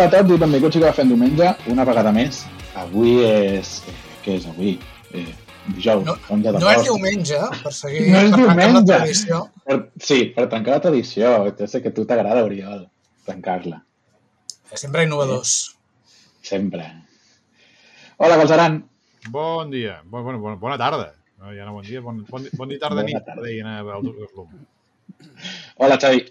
Hola a tots i benvinguts a Cafè en Diumenge, una vegada més. Avui és... Què és avui? Eh, dijous, No, 11 no és diumenge, per seguir No és diumenge. tradició. Per, sí, per tancar la tradició. Ja sé que a tu t'agrada, Oriol, tancar-la. Sempre innovadors. Sempre. Hola, Galzeran. Bon dia. Bon, bon, bon, bona tarda. No, ja no bon dia, bon, bon, bon dia, tarda, Bona nit, tarda. deien a al Slum. Hola, Xavi.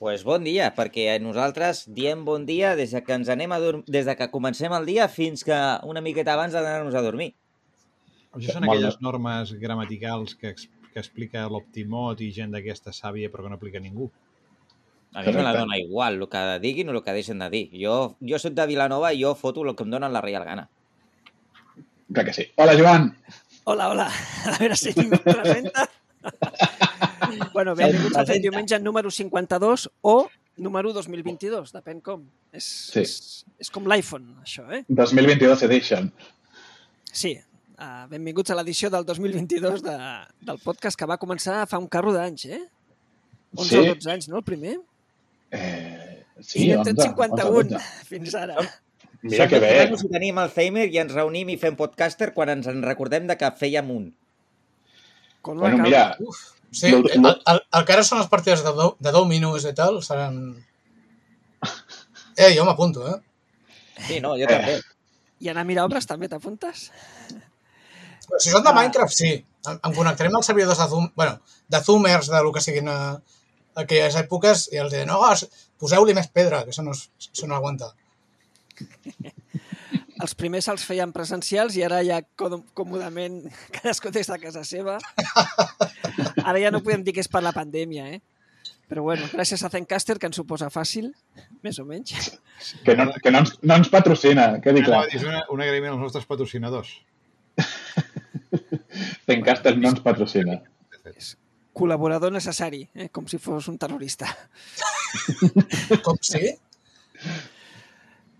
Pues bon dia, perquè nosaltres diem bon dia des de que ens anem a dormir, des de que comencem el dia fins que una miqueta abans d'anar-nos a dormir. Això són Molt aquelles normes gramaticals que, que explica l'Optimot i gent d'aquesta sàvia però que no aplica ningú. A mi me la dona igual el que diguin o el que deixen de dir. Jo, jo soc de Vilanova i jo foto el que em donen la reial gana. Clar que sí. Hola, Joan. Hola, hola. A veure si em presenta. bueno, benvinguts al Fet Diumenge número 52 o número 2022, depèn com. És, Sí. és, és com l'iPhone, això, eh? 2022 edition. Sí. Uh, benvinguts a l'edició del 2022 de, del podcast que va començar fa un carro d'anys, eh? 11 Sí. o 12 anys, no, el primer? Eh, I sí, n'hem 11, fet 51 11, fins ara. Mira que bé. Si tenim Alzheimer i ens reunim i fem podcaster quan ens en recordem de que fèiem un. Con Bueno, mira, Sí, Lo- el, lo- el, el que ara són les partides de 10, de 10 minuts i tal seran... Eh, jo m'apunto, eh? Sí, no, jo Eh. també. I anar a mirar obres també t'apuntes? Si són de Minecraft, sí. Em, em connectarem als servidors de Zoom, bueno, de Zoomers, de lo que siguin a, a aquelles èpoques, i els diré, no, es- poseu-li més pedra, que això no, això no aguanta. Els primers els feien presencials i ara ja còmodament cadascú des de casa seva. Ara ja no podem dir que és per la pandèmia, eh? Però bueno, gràcies a Zencaster, que ens ho posa fàcil, més o menys. que no, que no, ens, no ens patrocina, quedi clar. Anava a dir, És una, un agraïment als nostres patrocinadors. Zencaster no ens patrocina. Col·laborador necessari, eh? com si fos un terrorista. Com sí?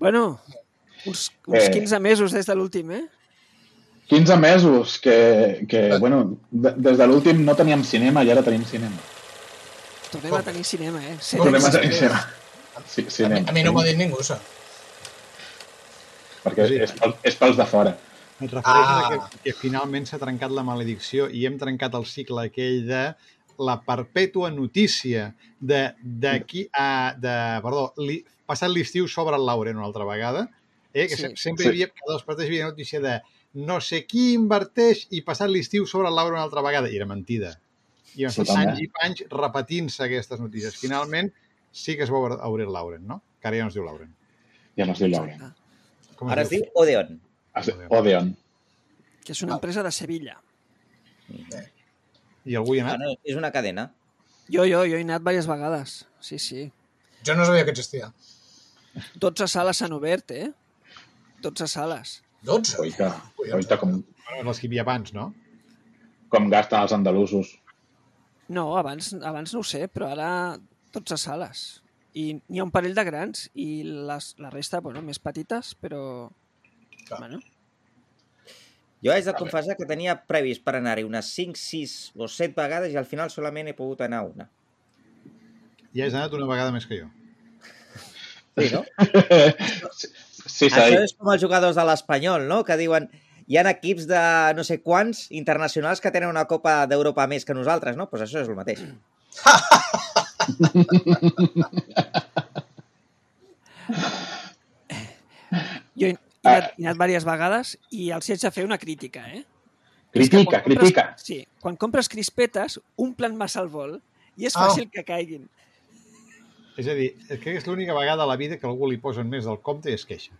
Bueno, uns, uns Eh. 15 mesos des de l'últim, eh? 15 mesos que, que bueno, de, des de l'últim no teníem cinema i ara tenim cinema. Tornem a tenir cinema, eh? Set Tornem a tenir cinema. Sí, A mi, cinema. a mi no m'ho ha dit ningú, això. Perquè Sí. és, pel, és pels de fora. Et refereixes Ah. a que, que finalment s'ha trencat la maledicció i hem trencat el cicle aquell de la perpètua notícia de d'aquí a... De, perdó, li, passat l'estiu sobre el Lauren una altra vegada, eh, que Sí. sempre Sí. hi havia, cada dos partits hi havia notícia de no sé qui inverteix i passat l'estiu sobre el Lauren una altra vegada. I era mentida. I van també. anys i panys repetint-se aquestes notícies. Finalment, sí que es veu Aurel Lauren, no? Que ara ja no es diu Lauren. Ja no es diu Lauren. Exacte. Com Ara es diu Odeon. Es diu Odeon. Que és una empresa de Sevilla. I algú hi ha Ah, anat? no, és una cadena. Jo, jo, jo he anat diverses vegades. Sí, sí. Jo no sabia que existia. 12 sales s'han obert, eh? 12 sales. 12? Oita, Collons. oita com, Bueno, les que hi havia abans, no? com gasten els andalusos. No, abans, abans no ho sé, però ara 12 sales. I n'hi ha un parell de grans i les, la resta, bueno, més petites, però... Clar. Bueno, Jo haig de confessar que tenia previst per anar-hi unes 5, 6 o 7 vegades i al final solament he pogut anar una. Ja has anat una vegada més que jo. Sí, no? sí, sí, Això és com els jugadors de l'Espanyol, no? Que diuen hi ha equips de no sé quants internacionals que tenen una Copa d'Europa més que nosaltres, no? Doncs pues això és el mateix. jo he, he, anat, he anat diverses vegades i els hi haig de fer una crítica, eh? Critica, compres- critica. Sí, quan compres crispetes, un plan massa al vol i és Ah. fàcil que caiguin. És a dir, és que és l'única vegada a la vida que algú li posen més del compte i es queixa.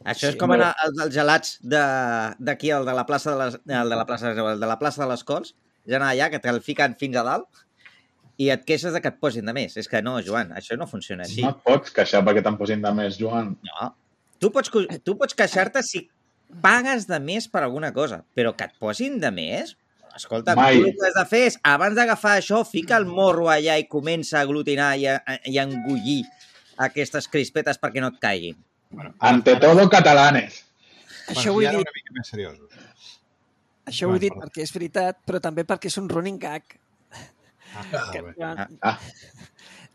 Això és Sí, com anar als, als gelats de- d'aquí, el de la plaça de les, el de la plaça, el de la plaça de les Cols, és anar allà, que te'l fiquen fins a dalt, i et queixes de que et posin de més. És que no, Joan, això no funciona així. No et pots queixar perquè te'n posin de més, Joan. No. Tu pots, tu pots queixar-te si pagues de més per alguna cosa, però que et posin de més? Escolta, Mai. el que has de fer és, abans d'agafar això, fica el morro allà i comença a aglutinar i a, i a engullir aquestes crispetes perquè no et caiguin. Bueno, Ante todo catalanes. Això ho he dit, una mica més seriosos. això ho he dit perquè és veritat, però també perquè és un running gag. Ah, Ah, Que, bé. quan, Ah,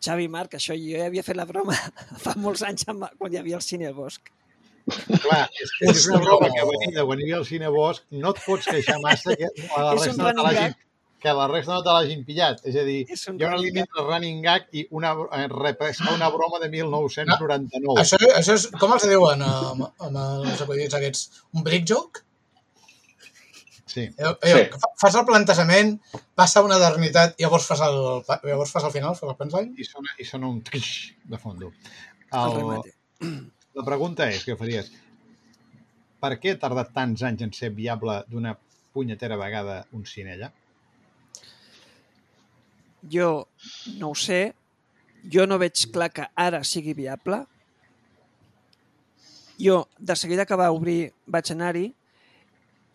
Xavi Marc, això jo ja havia fet la broma fa molts anys amb, quan hi havia el cine al bosc. Clar, és, que és una broma que de quan hi havia el cine Bosch no et pots queixar massa que a la un resta no te l'hagin que la resta no te l'hagin pillat. És a dir, És un hi ha running línia entre running gag i una, eh, repesca una broma de 1999. Això, això és, com els diuen amb, amb els acudits aquests? Un brick joke? Sí. Eh, eh, Sí. fa- Fas el plantejament, passa una eternitat i llavors fas el, llavors fas el final, fas el punchline? I sona, i sona un tix de fondo. El El, remate. La pregunta és, què faries? Per què ha tardat tants anys en ser viable d'una punyetera vegada un cine allà? Jo no ho sé. Jo no veig clar que ara sigui viable. Jo, de seguida que va obrir, vaig anar-hi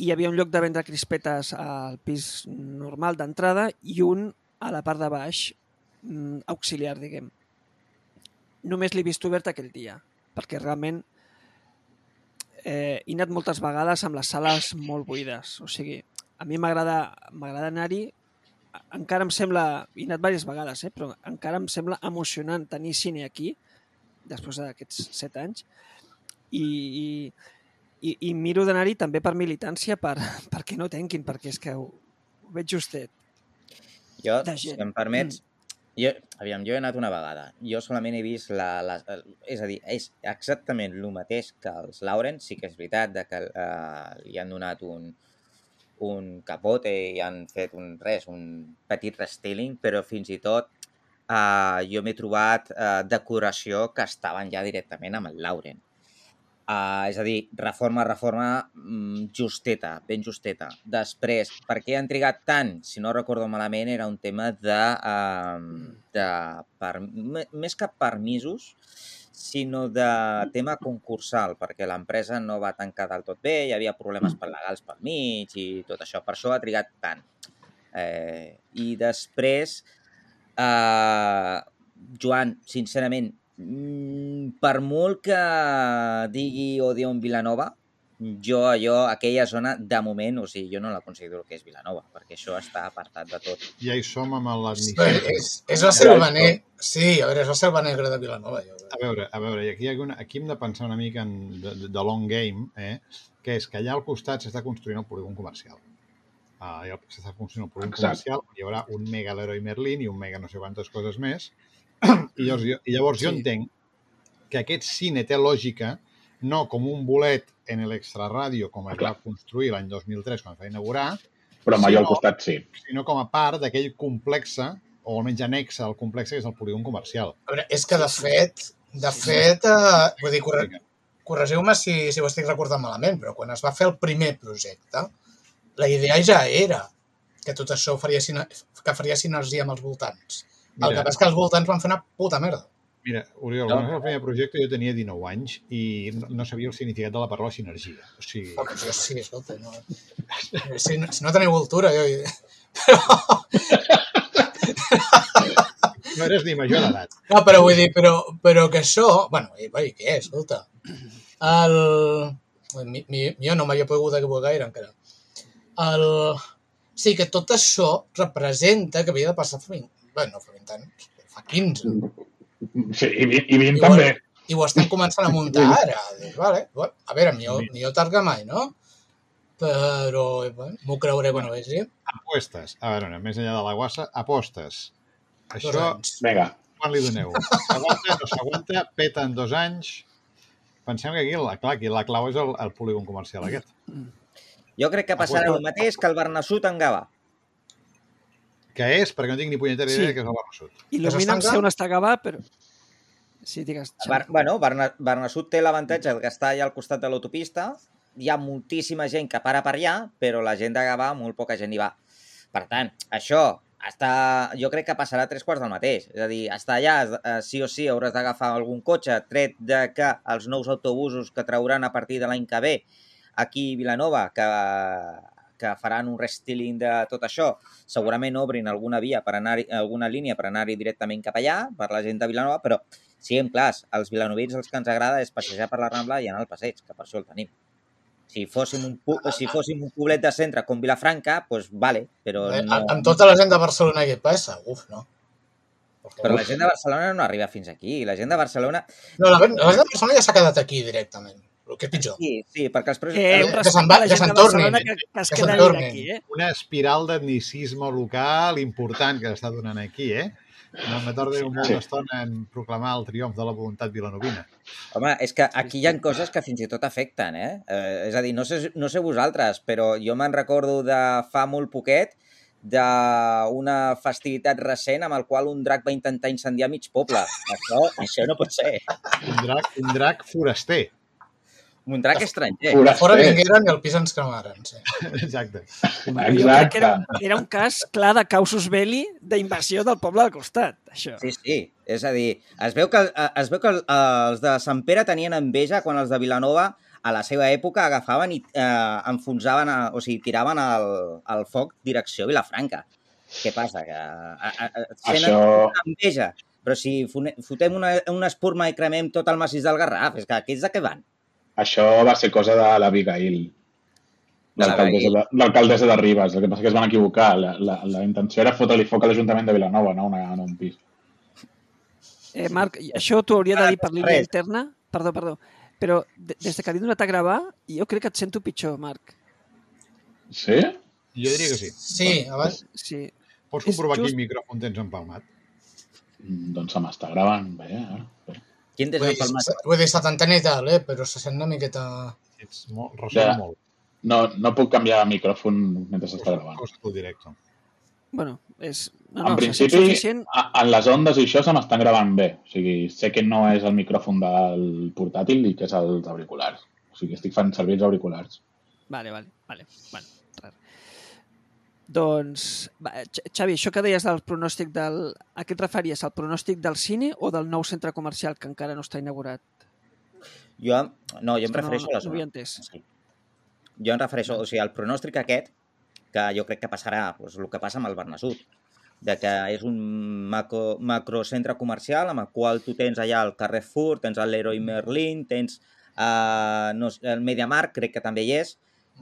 i hi havia un lloc de vendre crispetes al pis normal d'entrada i un a la part de baix, mm, auxiliar, diguem. Només l'he vist obert aquell dia, perquè realment eh, he anat moltes vegades amb les sales molt buides. O sigui, a mi m'agrada m'agrada anar-hi encara em sembla, he anat diverses vegades, eh, però encara em sembla emocionant tenir cine aquí, després d'aquests set anys, i, i, i, i miro d'anar-hi també per militància, per, perquè no tanquin, perquè és que ho, ho veig justet. Jo, si em permets, jo, aviam, jo he anat una vegada. Jo solament he vist la, la, és a dir, és exactament el mateix que els Lawrence, sí que és veritat de que eh, li han donat un, un capote i han fet un res, un petit restyling, però fins i tot eh, jo m'he trobat eh, decoració que estaven ja directament amb el Lauren. Uh, és a dir, reforma, reforma mm, justeta, ben justeta. Després, per què han trigat tant? Si no recordo malament, era un tema de... Uh, de per, més que permisos, sinó de tema concursal, perquè l'empresa no va tancar del tot bé, hi havia problemes per legals pel mig i tot això. Per això ha trigat tant. Eh, I després, eh, Joan, sincerament, per molt que digui Odeon Vilanova, jo, allò, aquella zona, de moment, o sigui, jo no la considero que és Vilanova, perquè això està apartat de tot. Ja hi som amb l'admissió. és, és la selva negra. Sí, a veure, és la selva negra de Vilanova. Jo. A veure, a veure, i aquí, hi ha una, aquí hem de pensar una mica en de, de, de long game, eh? que és que allà al costat s'està construint el polígon comercial. Uh, s'està construint el polígon Exacte. comercial, hi haurà un mega Leroy Merlin i un mega no sé quantes coses més, i llavors, jo, i llavors jo Sí. entenc que aquest cine té lògica no com un bolet en l'extraràdio com es va construir l'any 2003 quan es va inaugurar, Però Sí, allò al costat sí. sinó com a part d'aquell complexe, o almenys anexa al complexe, que és el polígon comercial. A veure, és que de fet, de fet, eh, vull dir, corre, corregiu-me si, si ho estic recordant malament, però quan es va fer el primer projecte, la idea ja era que tot això faria, que faria sinergia amb els voltants. El que Mira, passa és que els voltants van fer una puta merda. Mira, Oriol, No. quan va fer el primer projecte jo tenia 19 anys i no, no sabia el significat de la paraula sinergia. O sigui, Però jo sí, escolta, no... Si, no- si no teniu cultura, jo... Però, no eres ni major d'edat. no, però vull dir, però, però que això... Bueno, i, i què, escolta. El... Mi, mi, jo no m'havia pogut equivocar gaire encara. El... Sí, que tot això representa que havia de passar fa 20... Bé, no fa 20 anys, fa 15. Sí, i, i 20 Igual. també. I ho estan començant a muntar ara. Dius, vale, bueno, a veure, millor, millor tard que mai, no? Però, bueno, m'ho creuré quan ho vegi. Apuestes. A veure, més enllà de la guassa, apostes. Això. Vinga. quan li doneu? S'aguanta, no s'aguanta, peta en dos anys... Pensem que aquí, la, clar, aquí la clau és el, el polígon comercial aquest. Jo crec que passarà el mateix que el Bernassut en Gavà. Què és? Perquè no tinc ni punyetera idea Sí. que és el Barnassut. Il·lumina'm Estanca? sé on està Gavà, però... Sí, digues. Bar bueno, Berna Bernassut té l'avantatge de que està allà al costat de l'autopista, hi ha moltíssima gent que para per allà, però la gent de Gavà, molt poca gent hi va. Per tant, això està... jo crec que passarà tres quarts del mateix. És a dir, està allà, sí o sí, hauràs d'agafar algun cotxe, tret de que els nous autobusos que trauran a partir de l'any que ve aquí a Vilanova, que, que faran un restyling de tot això, segurament obrin alguna via per anar alguna línia per anar-hi directament cap allà, per la gent de Vilanova, però siguem clars, als vilanovins els que ens agrada és passejar per la Rambla i anar al passeig, que per això el tenim. Si fóssim un, si fóssim un poblet de centre com Vilafranca, doncs vale, però Eh, no... Amb tota la gent de Barcelona què passa? Uf, no. Per Però la gent de Barcelona no arriba fins aquí. La gent de Barcelona... No, la, la gent de Barcelona ja s'ha quedat aquí directament, el que és pitjor. Sí, sí, perquè els preus... Eh, un que respecte se'n va- que se'n tornin, Barcelona que, que es que queda se'n tornin. aquí, eh? Una espiral d'etnicisme local important que s'està donant aquí, eh? No me tardo molt Sí. d'estona en proclamar el triomf de la voluntat vilanovina. Home, és que aquí hi ha coses que fins i tot afecten, eh? eh és a dir, no sé, no sé vosaltres, però jo me'n recordo de fa molt poquet d'una festivitat recent amb el qual un drac va intentar incendiar mig poble. Això, això no pot ser. Un drac, un drac foraster. Un drac estranger. Fora Foraster. vingueren i el pis ens cremaren, sí. Exacte. Jo crec que era, Exacte. era un cas clar de causus belli d'invasió del poble del costat, això. Sí, sí. És a dir, es veu que, eh, es veu que el- els de Sant Pere tenien enveja quan els de Vilanova a la seva època agafaven i eh, enfonsaven, a, o sigui, tiraven el, el foc direcció Vilafranca. Què passa? Que a, a, a, tenen Això, enveja. Però si fotem una, una espurma i cremem tot el massís del Garraf, és que aquests de què van? Això va ser cosa de l'Abigail, De l'alcaldessa de, de Ribes. El que passa que es van equivocar. La, la, la intenció era fotre-li foc a l'Ajuntament de Vilanova, no, una, no un pis. Eh, Marc, això t'ho hauria de dir per línia interna. Perdó, perdó. Però de- des de que t'he donat a gravar, jo crec que et sento pitjor, Marc. Sí? Jo diria que sí. Sí, abans... Sí. Pots comprovar just- quin micròfon tens empalmat? Mm, Doncs se m'està gravant bé, eh? Quin Vull dir, desempalmat? se- vull dir, està t'entén i tal, eh? però se sent una miqueta... Ets molt, ressona Ja. molt. No, no puc canviar de micròfon mentre s'està gravant. Del directe. Bueno, és... No, En no, principi, suficient. a- en les ondes i això se m'estan gravant bé. O sigui, sé que no és el micròfon del portàtil i que és els auriculars. O sigui, estic fent servir els auriculars. Vale, vale, vale. Bueno. Doncs, Xavi, això que deies del pronòstic del... A què et referies? Al pronòstic del cine o del nou centre comercial que encara no està inaugurat? Jo, no, jo em que no- refereixo a la no zona. entès. Sí. Jo em refereixo, o sigui, el pronòstic aquest, que jo crec que passarà, doncs, el que passa amb el Bernasud, de que és un macro, macrocentre comercial amb el qual tu tens allà el Carrefour, tens el Leroy Merlin, tens uh, no, el MediaMarkt, crec que també hi és,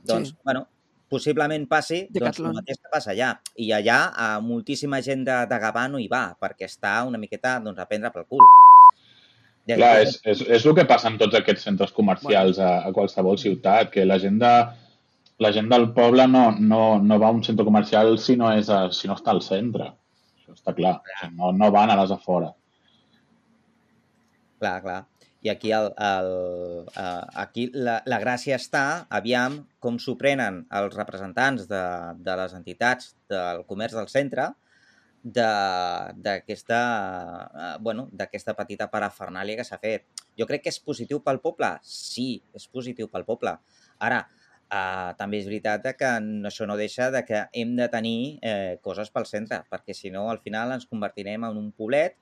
doncs, Sí. bueno, possiblement passi doncs, el mateix que passa allà. I allà uh, moltíssima gent de, de Gavà no hi va, perquè està una miqueta doncs, a prendre pel cul. Clar, és, és, és el que passa en tots aquests centres comercials a, a qualsevol ciutat, que la gent, de, la gent del poble no, no, no va a un centre comercial si no, és a, si no està al centre. Això està clar. O sigui, no, no van a les afores. Clar, clar. Aquí, el, el, uh, aquí la, la gràcia està, aviam, com s'ho prenen els representants de, de les entitats del comerç del centre d'aquesta uh, bueno, petita parafernàlia que s'ha fet. Jo crec que és positiu pel poble? Sí, és positiu pel poble. Ara, uh, també és veritat que això no deixa de que hem de tenir eh, coses pel centre, perquè si no, al final ens convertirem en un poblet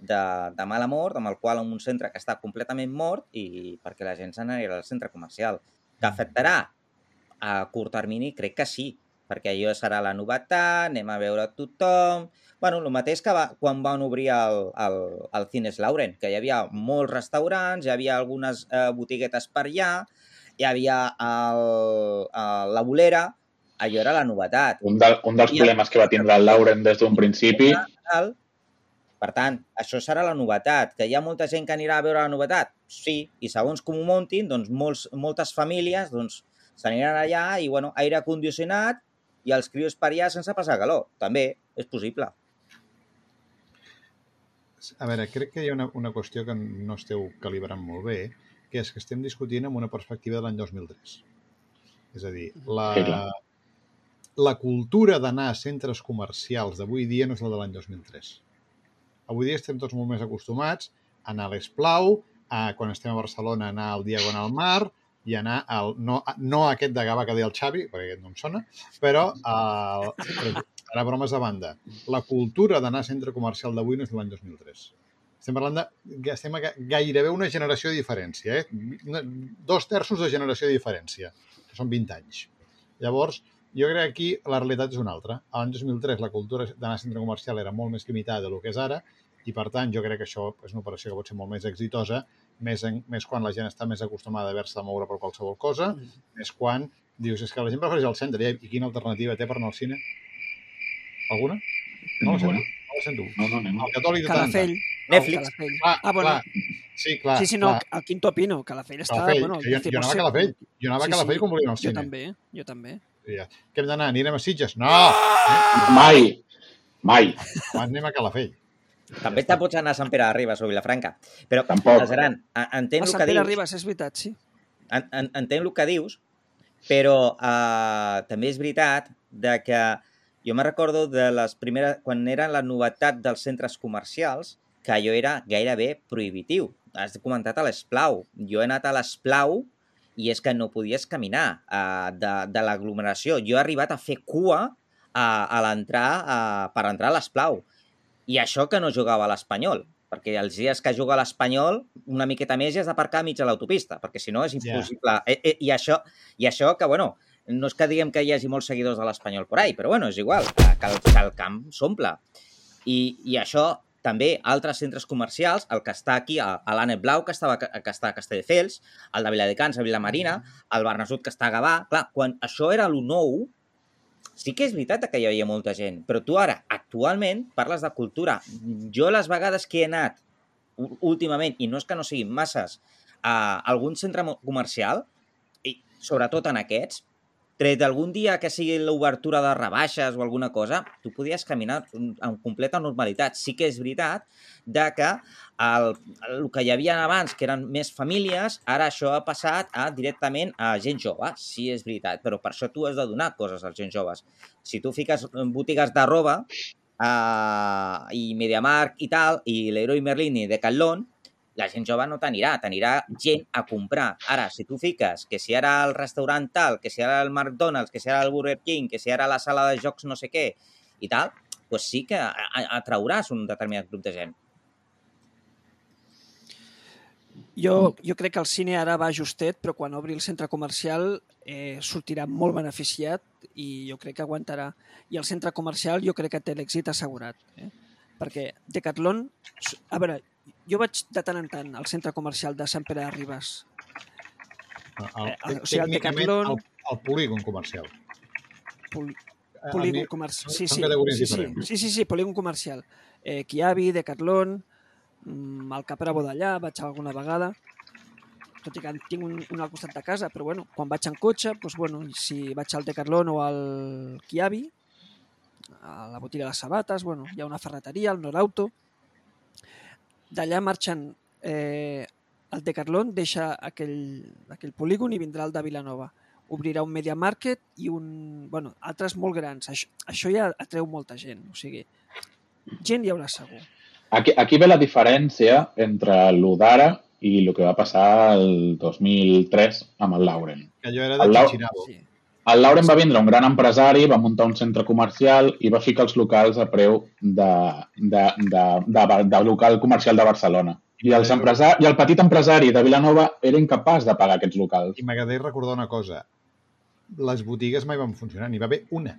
de, de mala mort, amb el qual en un centre que està completament mort i perquè la gent se n'anirà al centre comercial. Que afectarà a curt termini? Crec que sí, perquè allò serà la novetat, anem a veure tothom... bueno, el mateix que va, quan van obrir el, el, el Cines Lauren, que hi havia molts restaurants, hi havia algunes eh, botiguetes per allà, hi havia el, el, la bolera, allò era la novetat. Un, de, un dels I- problemes que va tindre el Lauren des d'un principi. Per tant, això serà la novetat. Que hi ha molta gent que anirà a veure la novetat? Sí, i segons com ho muntin, doncs molts, moltes famílies doncs, s'aniran allà i, bueno, aire condicionat i els crios per allà sense passar calor. També és possible. A veure, crec que hi ha una, una qüestió que no esteu calibrant molt bé, que és que estem discutint amb una perspectiva de l'any 2003. És a dir, la, Sí, clar. la cultura d'anar a centres comercials d'avui dia no és la de l'any 2003. Avui dia estem tots molt més acostumats a anar a l'Esplau, a, quan estem a Barcelona, anar al Diagonal Mar i anar al... No, no aquest de Gava que deia el Xavi, perquè aquest no em sona, però, però ara bromes de banda. La cultura d'anar a centre comercial d'avui no és de l'any 2003. Estem parlant de... Estem a ga- gairebé una generació de diferència, eh? Dos terços de generació de diferència, que són 20 anys. Llavors, jo crec que aquí la realitat és una altra. L'any 2003 la cultura d'anar a centre comercial era molt més limitada del que és ara i, per tant, jo crec que això és una operació que pot ser molt més exitosa, més, en, més quan la gent està més acostumada a haver-se de moure per qualsevol cosa, més quan dius, és que la gent prefereix el centre, i i quina alternativa té per anar al cine? Alguna? No la Bueno. no No sento. No, no, no. El catòlic de. Calafell. Netflix. Calafell. Clar, Ah, bueno. clar. Sí, clar. sí, sí, no, clar. el Quinto Pino, Calafell està... Calafell, bueno, que jo, jo anava a Calafell. Jo anava a Calafell com volia anar al Jo cine. també, jo també. Ja. Que hem d'anar? Anirem a Sitges? No! Ah! Mai. Mai. Quan anem a Calafell? També te pots anar a Sant Pere de Ribes o Vilafranca. Però, Tampoc. Geran, entenc A el Sant que Pere dius. Ribes, és veritat, sí. en, en, entenc el que dius, però uh, també és veritat de que jo me recordo de les primeres, quan era la novetat dels centres comercials, que allò era gairebé prohibitiu. Has comentat a l'Esplau. Jo he anat a l'Esplau i és que no podies caminar uh, de, de l'aglomeració. Jo he arribat a fer cua a, a l'entrar uh, per entrar a l'Esplau. I això que no jugava a l'Espanyol, perquè els dies que juga a l'Espanyol, una miqueta més i has d'aparcar mig a l'autopista, perquè si no és Ja. impossible. Yeah. I, i, això, I això que, bueno, no és que diguem que hi hagi molts seguidors de l'Espanyol por ahí, però bueno, és igual, que, que, el, que el camp s'omple. I, I això també altres centres comercials, el que està aquí a, a l'Ànec Blau, que, estava, que està a Castelldefels, el de Viladecans a Vilamarina, el Bernasut que està a Gavà... Clar, quan això era el nou, sí que és veritat que hi havia molta gent, però tu ara, actualment, parles de cultura. Jo les vegades que he anat últimament, i no és que no siguin masses, a algun centre comercial, i sobretot en aquests, tret d'algun dia que sigui l'obertura de rebaixes o alguna cosa, tu podies caminar amb completa normalitat. Sí que és veritat de que el, el que hi havia abans, que eren més famílies, ara això ha passat a directament a gent jove. Sí, és veritat, però per això tu has de donar coses als gent joves. Si tu fiques en botigues de roba uh, i MediaMarkt i tal, i Leroy Merlin i Decathlon, la gent jove no t'anirà, t'anirà gent a comprar. Ara, si tu fiques que si ara el restaurant tal, que si ara el McDonald's, que si ara el Burger King, que si ara la sala de jocs no sé què i tal, doncs sí que atrauràs un determinat grup de gent. Jo, jo crec que el cine ara va justet, però quan obri el centre comercial eh, sortirà molt beneficiat i jo crec que aguantarà. I el centre comercial jo crec que té l'èxit assegurat. Eh? Perquè Decathlon... A veure, jo vaig de tant en tant al centre comercial de Sant Pere de Ribes. El, Eh, o sigui, el Decathlon- el, el polígon comercial. Pol A polígon mi- comercial. Sí, sí, sí, sí, sí, sí, sí, polígon comercial. Eh, Kiabi, Decathlon, mm, el Capravo d'allà, vaig alguna vegada, tot i que en tinc un, un al costat de casa, però bueno, quan vaig en cotxe, doncs, bueno, si vaig al Decathlon o al Kiabi, a la botiga de les sabates, bueno, hi ha una ferreteria, el Norauto. D'allà marxen eh, el Decathlon, deixa aquell, aquell polígon i vindrà el de Vilanova obrirà un Media Market i un... Bueno, altres molt grans. Això, això ja atreu molta gent. O sigui, gent hi haurà segur. Aquí, aquí ve la diferència entre el d'ara i el que va passar el 2003 amb el Lauren. Que allò era de El Lau- Chichinabo. Sí. El Lauren va vindre un gran empresari, va muntar un centre comercial i va ficar els locals a preu de, de, de, de, de, de local comercial de Barcelona. I, els empresa I el petit empresari de Vilanova era incapaç de pagar aquests locals. I m'agradaria recordar una cosa. Les botigues mai van funcionar, n'hi va haver una.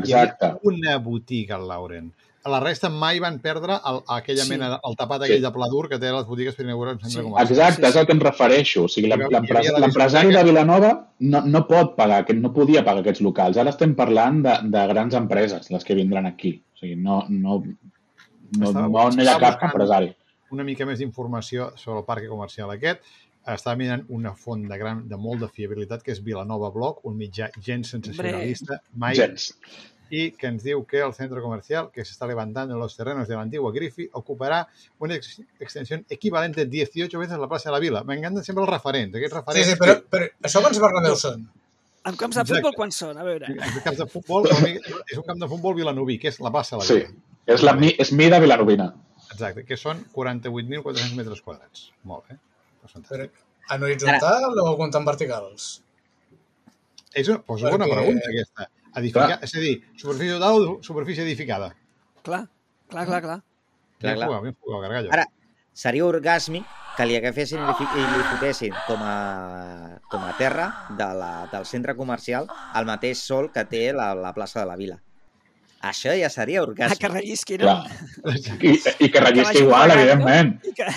Exacte. Hi havia una botiga al Lauren. A la resta mai van perdre el, aquella Sí. sí. mena, el tapat Sí. aquell de pla dur que té les botigues per inaugurar un centre Sí. comercial. Exacte, sí, és el que em refereixo. O sigui, l'empresari de. Vilanova no, no pot pagar, aquest- no podia pagar aquests locals. Ara estem parlant de, de grans empreses, les que vindran aquí. O sigui, no, no, no, Estava- no, no hi ha cap empresari. Una mica més d'informació sobre el parc comercial aquest. Estava mirant una font de, gran, de molt de fiabilitat, que és Vilanova Blog, un mitjà gens sensacionalista, mai Gens. Y que ens diu que el centro comercial que se está levantando en los terrenos de la antigua Griffy ocupará una ex extensión equivalente 18 veces la plaça de la Vila. M'encanten sempre els referents, aquests Sí, referents. sí, però, però això quants Bernabéus són? En camps de futbol, quan són? A veure. En camps de futbol, és un camp de futbol vilanoví, que és la plaça de la Sí, Vila. és, la, és mida vilanovina. Exacte, que són 48.400 metres quadrats. Molt bé. És fantàstic. Però, en horitzontal o comptant verticals? És una, pues una bona Perquè- pregunta, aquesta. Edificar, Clar. és a dir, superfície total o superfície edificada? Clar, clar, clar, clar. Clar, clar. jugat, ben jugat, Gargallo. Ara, seria orgàsmic que li agafessin i li, li fotessin com a, com a terra de la, del centre comercial el mateix sol que té la, la plaça de la Vila. Això ja seria Ah, que rellisquin. Clar. I, I que rellisqui igual, evidentment. I que...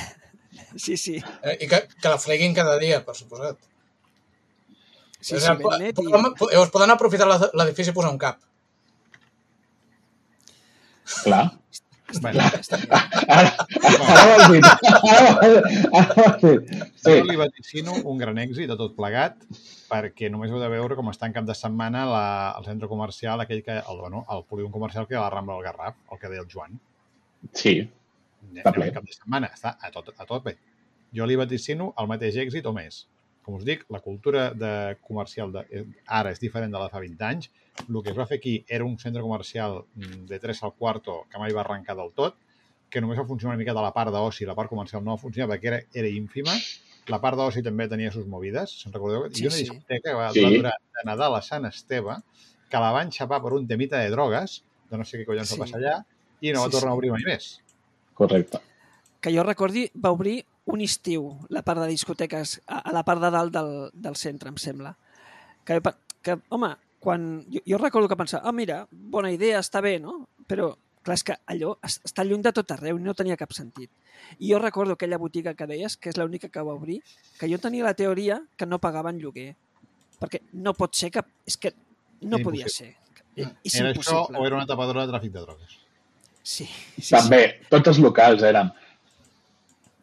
Sí, sí. Eh, I que, que la freguin cada dia, per suposat. Sí, sí, ben net. I... podem- Llavors poden aprofitar la- l'edifici i posar un cap. Clar. Bueno, Ara, ara ho has dit. Ara ho has dit. sí. Jo li vaticino un gran èxit de tot plegat perquè només heu de veure com està en cap de setmana la, el centre comercial, aquell que, el, bueno, el polígon comercial que hi ha a la Rambla del Garraf, el que deia el Joan. sí. Està ple. cap de setmana, està a, tot, a tope. Jo li vaticino el mateix èxit o més. Com us dic, la cultura de comercial de, eh, ara és diferent de la de fa 20 anys. El que es va fer aquí era un centre comercial mm, de 3 al quarto que mai va arrencar del tot, que només va funcionar una mica de la part d'oci, la part comercial no va funcionar perquè era, era ínfima. La part d'oci també tenia sus movides, se'n recordeu? Sí, I una sí. discoteca que va, Sí. va durar de Nadal a Sant Esteve, que la van xapar per un temita de drogues, de no sé què collons Sí. va passar allà, i no va Sí, tornar sí. a obrir mai més. Correcte. que jo recordi, va obrir un estiu, la part de discoteques, a, a la part de dalt del, del centre, em sembla. Que, que home, quan... Jo, jo recordo que pensava, ah, mira, bona idea, està bé, no? Però, clar, és que allò es- està lluny de tot arreu i no tenia cap sentit. I jo recordo aquella botiga que deies, que és l'única que va obrir, que jo tenia la teoria que no pagaven lloguer. Perquè no pot ser que... És que no Era podia ser. És Era això impossible. o era una tapadora de tràfic de drogues? Sí, sí, També, tots els locals eren.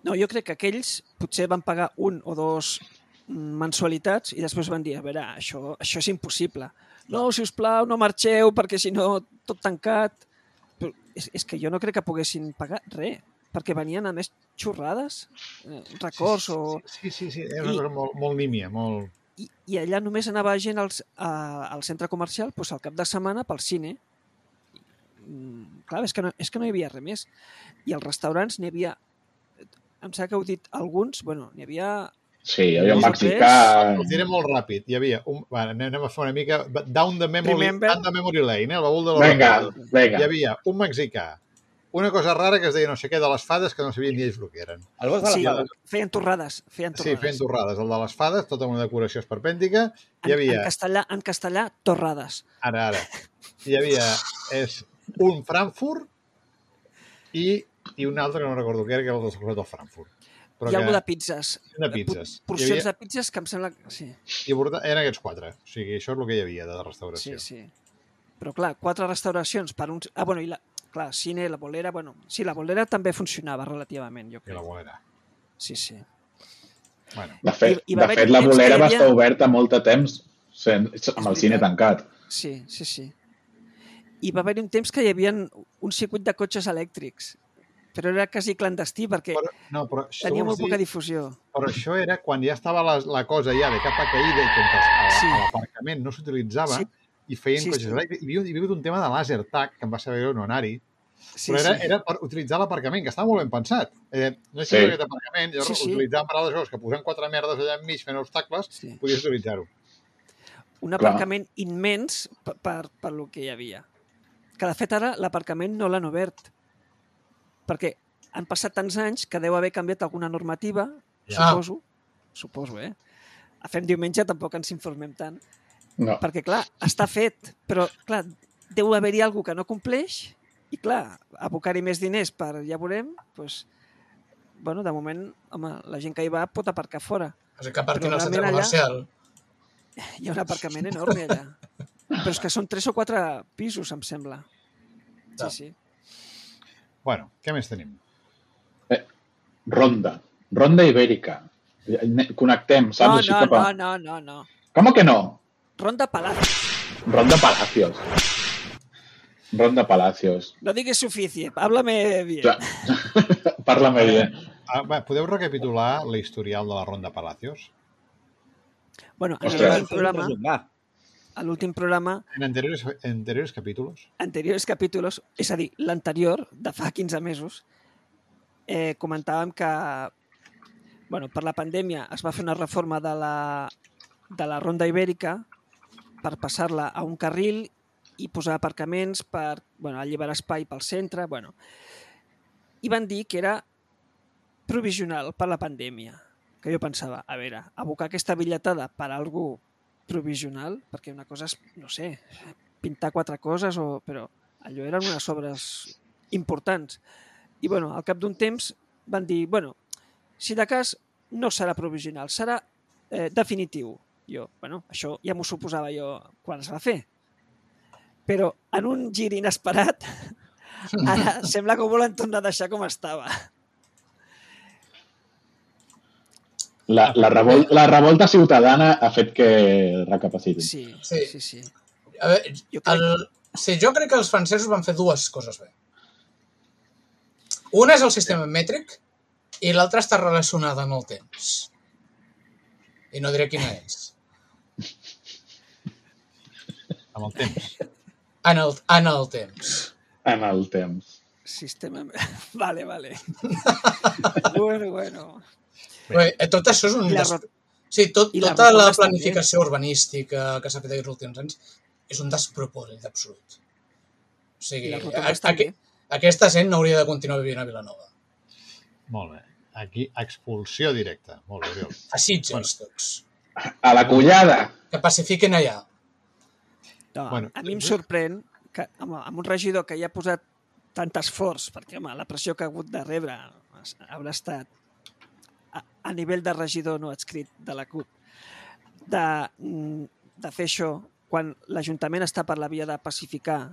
No, jo crec que aquells potser van pagar un o dos mm, mensualitats i després van dir, a veure, això, això és impossible. No, si us plau, no marxeu perquè si no tot tancat. Però és, és que jo no crec que poguessin pagar res, perquè venien a més xorrades, eh, records sí, o... Sí, sí, sí, era una I- molt, molt nímia, molt... I, I allà només anava gent als, a, al centre comercial doncs, al cap de setmana pel cine. Mm, clar, és que, no, és que no hi havia res més. I als restaurants n'hi havia... Em sembla que heu dit alguns, bueno, n'hi havia Sí, hi havia un mexicà... Ho diré molt ràpid. Hi havia un... Va, anem a fer una mica... Down the memory, Remember? down the memory lane, eh? el baúl de la Vinga, recorda. Hi vinga. havia un mexicà, una cosa rara que es deia no sé què de les fades que no sabien ni ells el que eren. El gos de la Sí, fada. feien torrades, feien Sí, torrades. fent torrades. El de les fades, tota una decoració esperpèntica. Hi En, havia, en, castellà, en castellà, torrades. ara, ara, hi havia és un Frankfurt i, i un altre que no recordo què era, que era el del Frankfurt. Hi ha alguna de pizzas. de pizzas. Por- Porcions havia- de pizzas que em sembla... que- Sí, I porta- eren aquests quatre. O sigui, això és el que hi havia de sí, restauració. sí. Però clar, quatre restauracions per uns... Ah, bueno, i la... Clar, cine, la bolera... Bueno, sí, la bolera també funcionava relativament, jo I la crec. bolera. Sí, sí. Bueno, De fet, I- i de fet la que bolera hi va havia- estar oberta molt de temps sen- amb el cine tancat. Sí, sí, sí. I va haver-hi un temps que hi havia un circuit de cotxes elèctrics, però era quasi clandestí perquè però, no, però això, tenia molt poca dir- difusió. però això era quan ja estava la, la cosa ja de capa caïda i que a, a, Sí. a l'aparcament no s'utilitzava Sí. i feien Sí, cotxes sí. Hi havia, hi havia un tema de laser tag que em va saber greu no anar-hi, Sí, però era, sí. era per utilitzar l'aparcament, que estava molt ben pensat. Eh, no sé Sí. si aquest aparcament, jo Sí, sí. utilitzàvem per altres coses, que posem quatre merdes allà enmig fent obstacles, sí. podies utilitzar-ho. un aparcament immens per, per, per lo que hi havia. Que de fet ara l'aparcament no l'han obert. Perquè han passat tants anys que deu haver canviat alguna normativa, Ja. suposo, suposo, eh? A fem diumenge tampoc ens informem tant, No. perquè clar, està fet, però clar, deu haver-hi algú que no compleix i clar, abocar-hi més diners per, ja veurem, doncs, bueno, de moment, home, la gent que hi va pot aparcar fora. O sigui que aparquin al centre realment allà- comercial. Hi ha un aparcament enorme allà. Però és que són tres o quatre pisos, em sembla. Sí, Ja. sí. Bueno, què més tenim? Ronda. Ronda ibèrica. Connectem, saps? No, no, cap no, a... no, no, no. Com que no? Ronda Palacio. Ronda Palacios. Ronda Palacios. No digues suficie, háblame bien. Ja. Parla'm bé. Ah, va, podeu recapitular la historial de la Ronda Palacios? Bueno, en Ostres. l'últim programa. A l'últim programa, En anteriores, en anteriores capítulos? anteriors capítols, és a dir, l'anterior, de fa 15 mesos, eh, comentàvem que bueno, per la pandèmia es va fer una reforma de la, de la Ronda Ibèrica per passar-la a un carril i posar aparcaments per bueno, alliberar espai pel centre. Bueno. I van dir que era provisional per la pandèmia. Que jo pensava, a veure, abocar aquesta bitlletada per a algú provisional, perquè una cosa és, no sé, pintar quatre coses, o... però allò eren unes obres importants. I bueno, al cap d'un temps van dir, bueno, si de cas no serà provisional, serà eh, definitiu. Jo, bueno, això ja m'ho suposava jo quan es va fer. Però en un gir inesperat, Ara sembla que ho volen tornar a deixar com estava. La, la, revol, la revolta ciutadana ha fet que recapacitin. Sí, Sí. sí, sí. A veure, Jo crec- el... sí, jo crec que els francesos van fer dues coses bé. Una és el sistema mètric i l'altra està relacionada en el temps. I no diré quina és. amb el temps. En el, en el temps. En el temps. Sistema... Vale, vale. bueno, bueno. Bé, eh, tot això és un... I la Des... Sí, tot, i les tota la planificació urbanística que s'ha fet aquests últims anys és un despropòsit absolut. O sigui, a, a, també. aquesta gent no hauria de continuar vivint a Vilanova. Molt bé. Aquí, expulsió directa. Molt bé, Oriol. A Sitges, tots. A la collada! Que pacifiquen allà. No, Bueno, a mi em jo- sorprèn que amb, amb un regidor que hi ha posat tant esforç, perquè home, la pressió que ha hagut de rebre haurà estat a, a nivell de regidor no adscrit de la CUP, de, mm, de fer això quan l'Ajuntament està per la via de pacificar,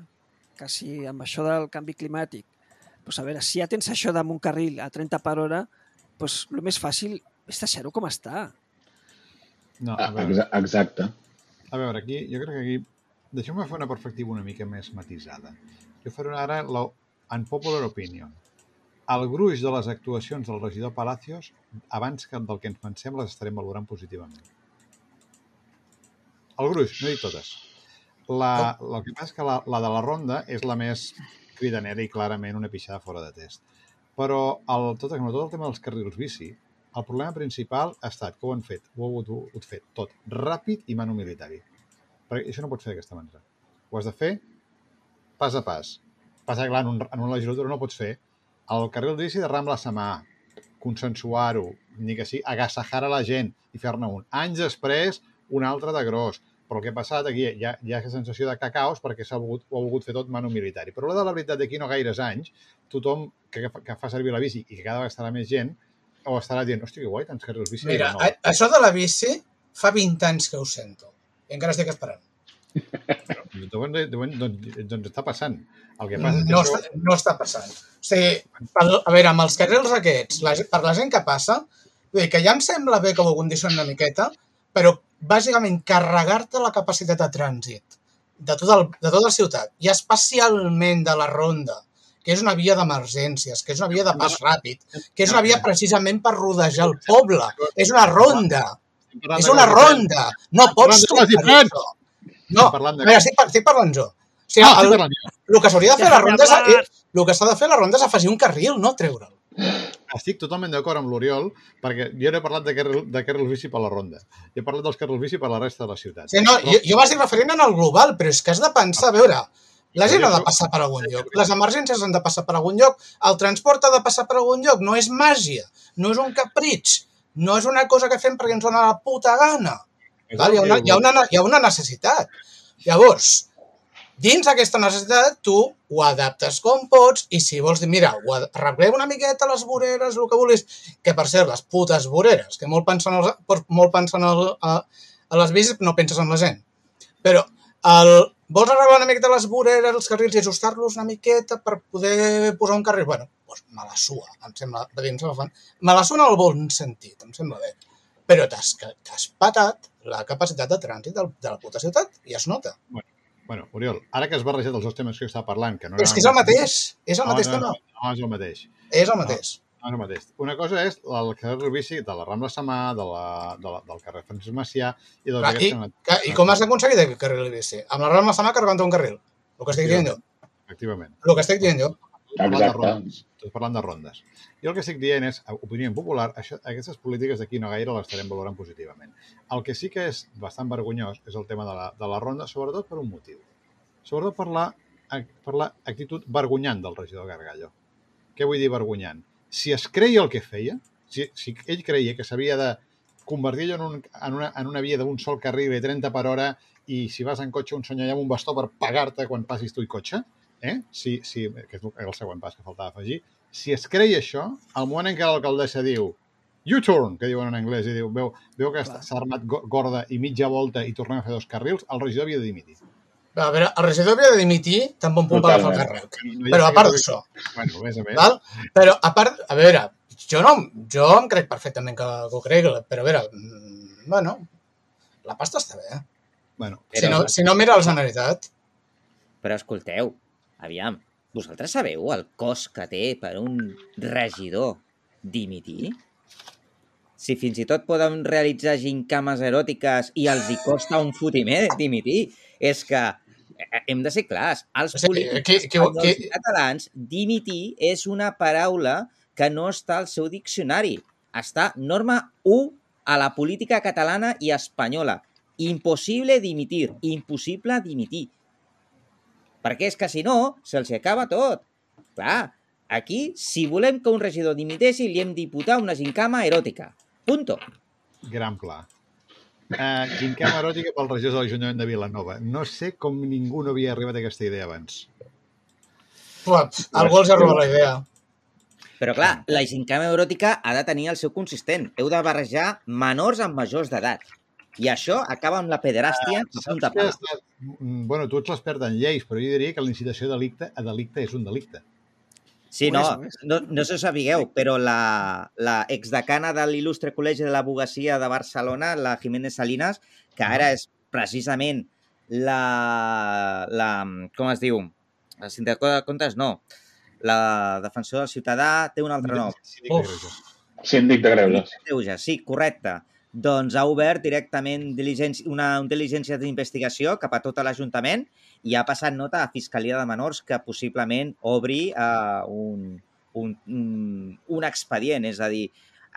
que si amb això del canvi climàtic, doncs a veure, si ja tens això damunt carril a 30 per hora, doncs el més fàcil és deixar-ho com està. No, Ah, a veure, exa- Exacte. a veure, aquí, jo crec que aquí... Deixeu-me fer una perspectiva una mica més matisada. Jo faré ara la unpopular opinion. El gruix de les actuacions del regidor Palacios, abans que del que ens pensem, les estarem valorant positivament. El gruix, no dic totes. La, el que passa és que la, la de la ronda és la més cridanera i clarament una pixada fora de test. Però el, tot, tot el tema dels carrils bici, el problema principal ha estat que ho han fet, ho heu hagut fet tot ràpid i manu militari. Perquè això no pots fer d'aquesta manera. Ho has de fer pas a pas. Passa que, clar, en, un, en una legislatura no pots fer el carril bici de Rambla Samà, consensuar-ho, ni que sí, agasajar a la gent i fer-ne un. Anys després, un altre de gros. Però el que ha passat aquí, hi ha, hi ha aquesta sensació de cacaos perquè s'ha volgut, ho ha volgut fer tot manu militari. Però la de la veritat d'aquí no gaires anys, tothom que, que, fa- que fa servir la bici i que cada vegada estarà més gent, o estarà dient, hòstia, que guai, tants carrils bici. Mira, no. a, això de la bici fa 20 anys que ho sento. I encara estic esperant. Doncs, doncs, doncs, doncs està passant. El que passa és que No això... està, no està passant. O sigui, per, a veure, amb els carrils aquests, la, per la gent que passa, dir que ja em sembla bé que ho condicionen una miqueta, però bàsicament carregar-te la capacitat de trànsit de, tot el, de tota la ciutat i especialment de la ronda, que és una via d'emergències, que és una via de pas ràpid, que és una via precisament per rodejar el poble. És una ronda. És una ronda. No pots de tocar això. No, parlant de- veure, estic, estic parlant jo. O sigui, Ah, el, estic parlant jo. el que s'hauria de fer a la ronda és, el que s'ha de fer a la ronda és afegir un carril, no treure'l. Estic totalment d'acord amb l'Oriol, perquè jo no he parlat de carril, de carrils bici per la ronda. Jo he parlat dels carrils bici per la resta de la ciutat. Sí, no, jo, jo m'estic referint en el global, però és que has de pensar, a veure, la gent Però ha de passar per algun lloc, les emergències han de passar per algun lloc, el transport ha de passar per algun lloc, no és màgia, no és un capritx, no és una cosa que fem perquè ens dona la puta gana. Val? Hi, ha una, hi, ha una, hi ha una necessitat. Llavors, dins d'aquesta necessitat, tu ho adaptes com pots i si vols dir, mira, ho arreglem una miqueta les voreres, el que vulguis, que per cert, les putes voreres, que molt pensen, els, molt pensen el, a, a les bicis, no penses en la gent. Però el, vols arreglar una miqueta les voreres, els carrils i ajustar-los una miqueta per poder posar un carril? Bueno, doncs me la sua, em sembla, dins. Me la sua en el bon sentit, em sembla bé. Però t'has patat la capacitat de trànsit del, de la puta ciutat i es nota. Bueno, Oriol, ara que has barrejat els dos temes que estava parlant... Que no és que és el mateix, és el No, mateix no, tema. no, no, és el mateix. És el mateix. No és el mateix. Una cosa és el carrer bici de la Rambla Samà, de la, de la, del carrer Francesc Macià i dels Clar, i, que I com has aconseguit aquest carril bici? Amb la Rambla Samà carregant un carril. El que estic dient jo. Efectivament. El que estic dient jo. Parlant de rondes. Estic parlant de rondes. Jo el que estic dient és, opinió popular, això, aquestes polítiques d'aquí no gaire les estarem valorant positivament. El que sí que és bastant vergonyós és el tema de la, de la ronda, sobretot per un motiu. Sobretot per la, per la actitud vergonyant del regidor Gargallo. Què vull dir vergonyant? Si es creia el que feia, si, si ell creia que s'havia de convertir en, un, en, una, en una via d'un sol carril i 30 per hora i si vas en cotxe un senyor amb un bastó per pagar-te quan passis tu i cotxe, eh? si, si, que és el següent pas que faltava afegir, si es creia això, al moment en què l'alcaldessa diu U-turn, que diuen en anglès, i diu, veu, veu que s'ha armat go- gorda i mitja volta i tornem a fer dos carrils, el regidor havia de dimitir. A veure, el regidor havia de dimitir tan bon punt per agafar el càrrec. No Però a part d'això, Bueno, més a més. val? Però a part, a veure, jo no, jo em crec perfectament que, que ho crec, però a veure, mm, bueno, la pasta està bé. Bueno, Si no, si no mira la Generalitat. Però escolteu, aviam, vosaltres sabeu el cost que té per un regidor dimitir? Si fins i tot poden realitzar gincames eròtiques i els hi costa un fotimer dimitir, és que eh, hem de ser clars. Els polítics espanyols qui- i catalans, dimitir és una paraula que no està al seu diccionari. Està norma 1 a la política catalana i espanyola. Impossible dimitir, impossible dimitir. Perquè és que si no, se'ls acaba tot. Clar, aquí, si volem que un regidor dimiteixi, li hem d'imputar una gincama eròtica. Punto. gran pla. Uh, gincama eròtica pel regidor de l'Ajuntament de Vilanova. No sé com ningú no havia arribat a aquesta idea abans. Uah, algú els ha robat la idea. Però clar, la gincama eròtica ha de tenir el seu consistent. Heu de barrejar menors amb majors d'edat. I això acaba amb la pederàstia a punta pala. Mm, Bueno, tu ets l'expert en lleis, però jo diria que la incitació a delicte, a delicte és un delicte. Sí, no, no, no sé si ho sabigueu, però la, la exdecana de l'il·lustre Col·legi de l'Abogacia de Barcelona, la Jiménez Salinas, que ara és precisament la, la com es diu? La sindicatura de comptes, no. La defensora del ciutadà té un altre nom. Síndic de. Greuges. Síndic de. Greuges, sí, correcte. Doncs ha obert directament diligència, una, una diligència d'investigació cap a tot l'Ajuntament i ha passat nota a Fiscalia de Menors que possiblement obri uh, un, un, un, un expedient. És a dir,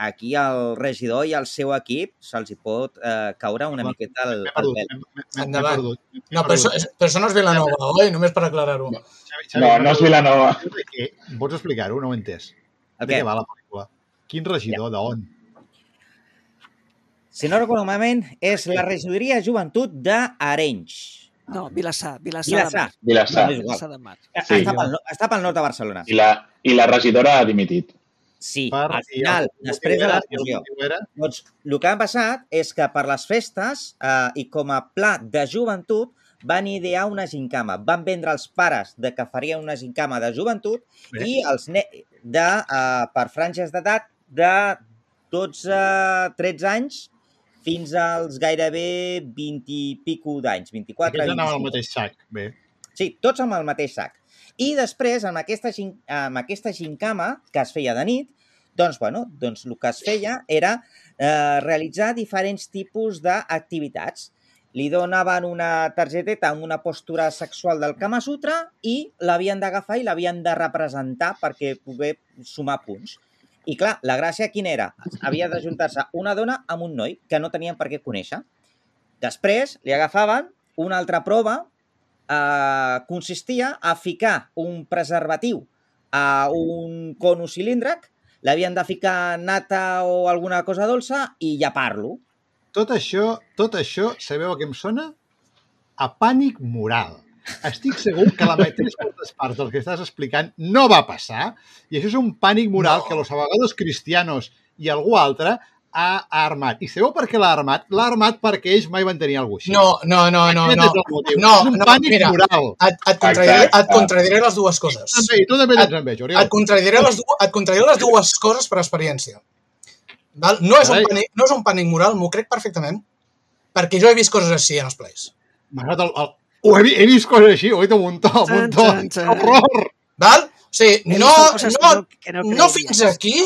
aquí el regidor i el seu equip se'ls hi pot uh, caure una Bueno, miqueta el, perdut, pèl. Endavant. perdut. No, però això, però això no és Vilanova, oi? Només per aclarar-ho. No, m'he no és. Vilanova. Pots explicar-ho? No ho he entès. De què? va la pel·lícula? Quin regidor? d'on? Si no recordo malament, és la regidoria de joventut d'Arenys. No, Vilassar, Vilassar, Vilassar. de Mar. Vilassar. No, és igual. Vilassar de Mar. Sí. Està, pel, no- està pel nord de Barcelona. I la, I la regidora ha dimitit. Sí, Per- al i el final, motiu després de la era? Doncs el que ha passat és que per les festes eh, i com a pla de joventut van idear una gincama. Van vendre als pares de que farien una gincama de joventut Bé. i els ne de, eh, per franges d'edat de 12, 13 anys fins als gairebé 20 i pico d'anys, 24 Aquests anaven al 25. mateix sac. Bé. Sí, tots amb el mateix sac. I després, amb aquesta, amb aquesta gincama que es feia de nit, doncs, bueno, doncs el que es feia era eh, realitzar diferents tipus d'activitats. Li donaven una targeteta amb una postura sexual del Kama Sutra i l'havien d'agafar i l'havien de representar perquè poder sumar punts. I clar, la gràcia quina era? Havia d'ajuntar-se una dona amb un noi que no tenien per què conèixer. Després li agafaven una altra prova eh, consistia a ficar un preservatiu a un cono cilíndric, l'havien de ficar nata o alguna cosa dolça i llepar-lo. Tot això, tot això, sabeu a què em sona? A pànic moral. Estic segur que la tres quartes parts del que estàs explicant no va passar i això és un pànic moral No. que los abogados cristianos i algú altre ha, ha armat. I sabeu per què l'ha armat? L'ha armat perquè ells mai van tenir cosa així. No, no, no, no, no. és. No, és un no, pànic mira. moral. Et, et, contradiré, et contradiré les dues coses. També, I tu també tens enveja, Oriol. Et contradiré les, et contradiré les dues coses per experiència. Val? No, és un pànic, no és un pànic moral, m'ho crec perfectament, perquè jo he vist coses així en els plays. M'ha agradat el, el... Ho he, he vist coses així, ho he dit un muntó, un muntó. Horror! Val? O sigui, no, vist no, no, que no, fins aquí,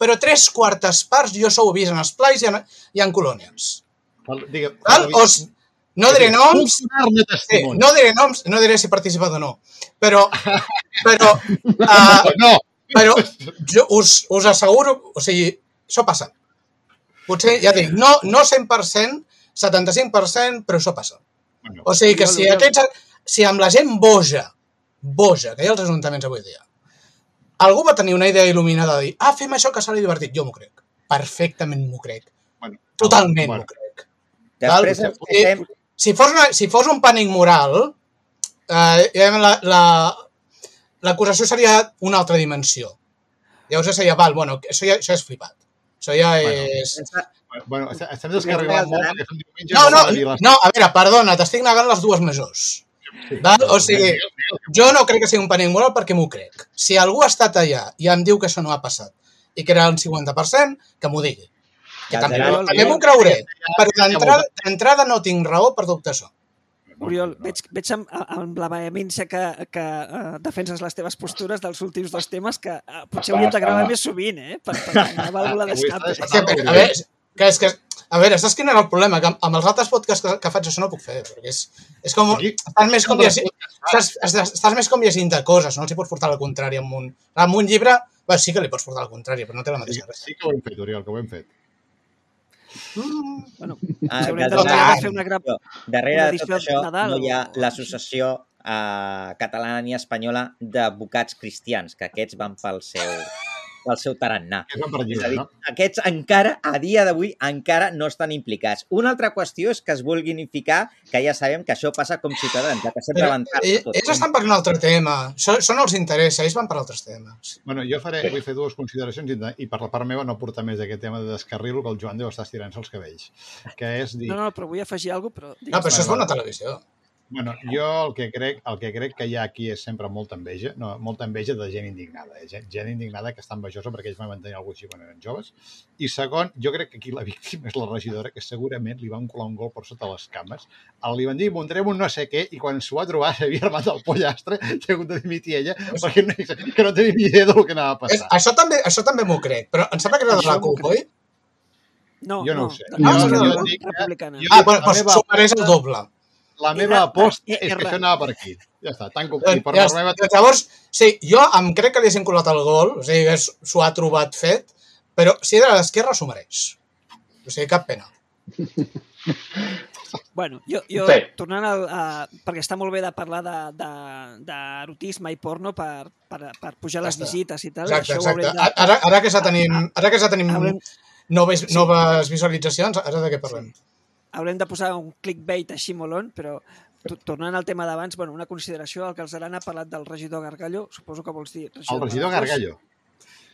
però tres quartes parts jo s'ho he vist en els plays i en, i en colònies. Digue, Val? O, s- no diré noms, Sí, no diré noms, no diré si he participat o no, però, però, uh, no. però jo us, us asseguro, o sigui, això passa. Potser, ja dic, no, no 100%, 75%, però això passa. Bueno, O sigui que si, jo- aquests, si amb la gent boja, boja, que hi ha als ajuntaments avui dia, algú va tenir una idea il·luminada de dir, ah, fem això que serà divertit, jo m'ho crec. Perfectament m'ho crec. bueno, Totalment bueno. m'ho crec. Després Val? queixem... si fos, una, si fos un pànic moral, eh, ja la, la, l'acusació seria una altra dimensió. Llavors seria, val, bueno, això ja, això és flipat. Això ja Bueno, és... Bueno, estem descarregant molt perquè som diumenge. No, no, no, a veure, perdona, t'estic negant les dues majors. Val? O sigui, jo no crec que sigui un panic moral perquè m'ho crec. Si algú ha estat allà i em diu que això no ha passat i que era el 50%, que m'ho digui. Que Ja, també també m'ho creuré, però d'entrada no tinc raó per dubtar això. Oriol, veig, veig amb, amb la vehemència que, que uh, defenses les teves postures dels últims dos temes que uh, potser hauríem de gravar més sovint, eh? Per, per una vàlvula d'escape. A veure, que és que, a veure, saps quin era el problema? Que amb els altres podcasts que, que faig això no puc fer, perquè és, és com... Aquí- Estàs més com llegint, estàs, més com llegint de coses, no els hi pots portar al contrari amb un... Amb un llibre, bé, sí que li pots portar al contrari, però no té la Sí, mateixa res. sí que ho hem fet, Oriol, que ho hem fet. Mm, Bueno, Ah, de de fer una gran... Darrere Una de tot això Nadal no hi ha l'associació eh, catalana ni espanyola d'advocats cristians, que aquests van pel seu, pel seu tarannà. És a dir, no? aquests encara, a dia d'avui, encara no estan implicats. Una altra qüestió és que es vulguin implicar, que ja sabem que això passa com ciutadans, ja que sempre Però, van tard eh, tot. ells estan per un altre tema. Això, això no els interessa, ells van per altres temes. Bueno, jo faré, vull fer dues consideracions i, per la part meva no portar més aquest tema de descarril que el Joan deu estar estirant-se els cabells. Que és dir, No, no, però vull afegir alguna cosa, però... No, però això és bona televisió. Bueno, jo el que crec el que crec que hi ha aquí és sempre molta enveja, no, molta enveja de gent indignada, eh? gent, gent indignada que està envejosa perquè ells van mantenir alguna cosa així quan eren joves. I segon, jo crec que aquí la víctima és la regidora, que segurament li van colar un gol per sota les cames. El li van dir, muntarem un no sé què, i quan s'ho va trobar s'havia armat el pollastre i ha hagut de dimitir ella perquè no, que no tenia ni idea del que anava a És, passar. això, també, això també m'ho crec, però em sembla que era de la CUP, oi? No, Jo no no, ho sé. Jo- no, no, no, dic que- republicana. jo- Ah, bueno, la doncs meva s'ho mereix el aposta- doble. La meva Era- aposta és que això anava per aquí. Ja està, tanco. I Ja, per ja, la meva... llavors, sí, jo em crec que li hagin colat el gol, o sigui, s'ho ha trobat fet, però si era de l'esquerra s'ho mereix. O sigui, cap pena. Bueno, jo, jo Sí. tornant al, a, perquè està molt bé de parlar de- de- d'erotisme i porno per, per, per pujar Ja les visites i tal. Exacte, això exacte. de... Ara, ara que ja tenim, ara que ja tenim Haurem, noves, noves visualitzacions, ara de què parlem? Haurem de posar un clickbait així molon, però to- tornant al tema d'abans, bueno, una consideració, el que els ha parlat del regidor Gargallo, suposo que vols dir... El regidor Palacios. Gargallo.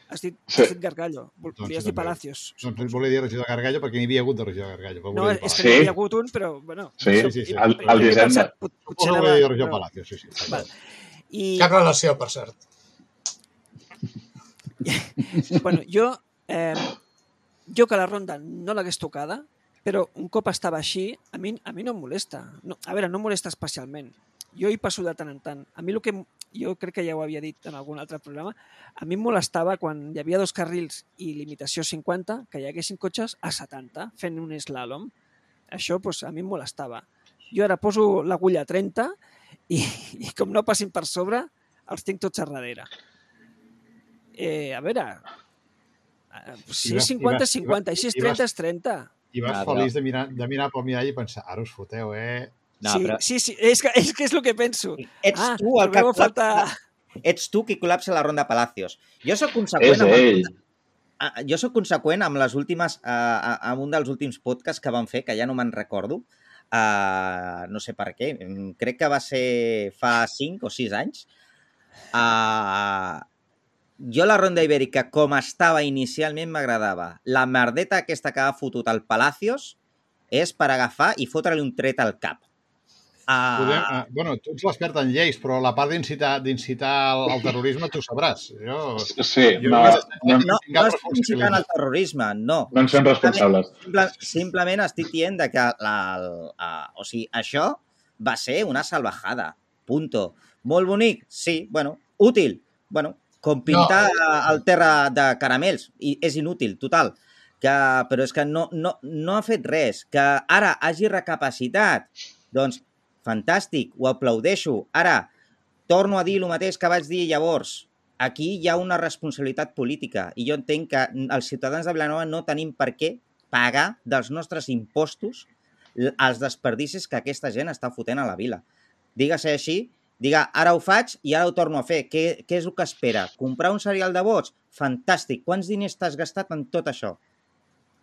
Has dit, Sí. has dit Gargallo, Vol- Doncs volies sí, dir. Palacios. Doncs volia dir regidor Gargallo perquè n'hi havia hagut de regidor Gargallo. però No, és que n'hi havia hagut un, però, bueno... Sí, sí, sí. El- el Suposo Potser anava... volia dir regidor però- Palacio, sí, sí. Va. I, Cap relació, per cert. bueno, jo, eh, jo que la ronda no l'hagués tocada, però un cop estava així, a mi, a mi no em molesta. No, a veure, no em molesta especialment. Jo hi passo de tant en tant. A mi el que... Jo crec que ja ho havia dit en algun altre programa. A mi em molestava quan hi havia dos carrils i limitació 50, que hi haguessin cotxes a 70 fent un slalom. Això doncs, a mi em molestava. Jo ara poso l'agulla a 30 i, i com no passin per sobre, els tinc tots a darrere. Eh, a veure, eh, si és vas- i 50 vas- és 50, i si és i vas- 30 és 30. I vas Ah, però- feliç de mirar, de mirar pel mirall i pensar, ara us foteu, eh? No, sí, però sí, sí, és que, és que és el que penso. ets ah, tu el que trobeu a faltar... ets tu qui col·lapsa la ronda Palacios. Jo sóc conseqüent És amb ell. Ah, jo sóc conseqüent amb les últimes, uh, amb un dels últims podcasts que van fer, que ja no me'n recordo, uh, no sé per què, crec que va ser fa 5 o 6 anys. Uh, jo la ronda ibèrica, com estava inicialment, m'agradava. La merdeta aquesta que ha fotut al Palacios és per agafar i fotre-li un tret al cap. Podem, Uh, uh, bueno, tu ets l'expert en lleis, però la part d'incitar d'incitar al, terrorisme tu sabràs. Jo, Sí, jo no, no, no, no estic incitant al terrorisme, no. no en som responsables. Simple, simplement estic dient que la, el, uh, o sigui, això va ser una salvajada. Punto. Molt bonic? Sí. Bueno, útil? Bueno, com pintar no. el terra de caramels. I és inútil, total. Que, però és que no, no, no ha fet res. Que ara hagi recapacitat, doncs, fantàstic, ho aplaudeixo. Ara, torno a dir el mateix que vaig dir llavors. Aquí hi ha una responsabilitat política i jo entenc que els ciutadans de Vilanova no tenim per què pagar dels nostres impostos els desperdicis que aquesta gent està fotent a la vila. Dígase així, diga, ara ho faig i ara ho torno a fer. Què, què és el que espera? Comprar un serial de vots? Fantàstic. Quants diners t'has gastat en tot això?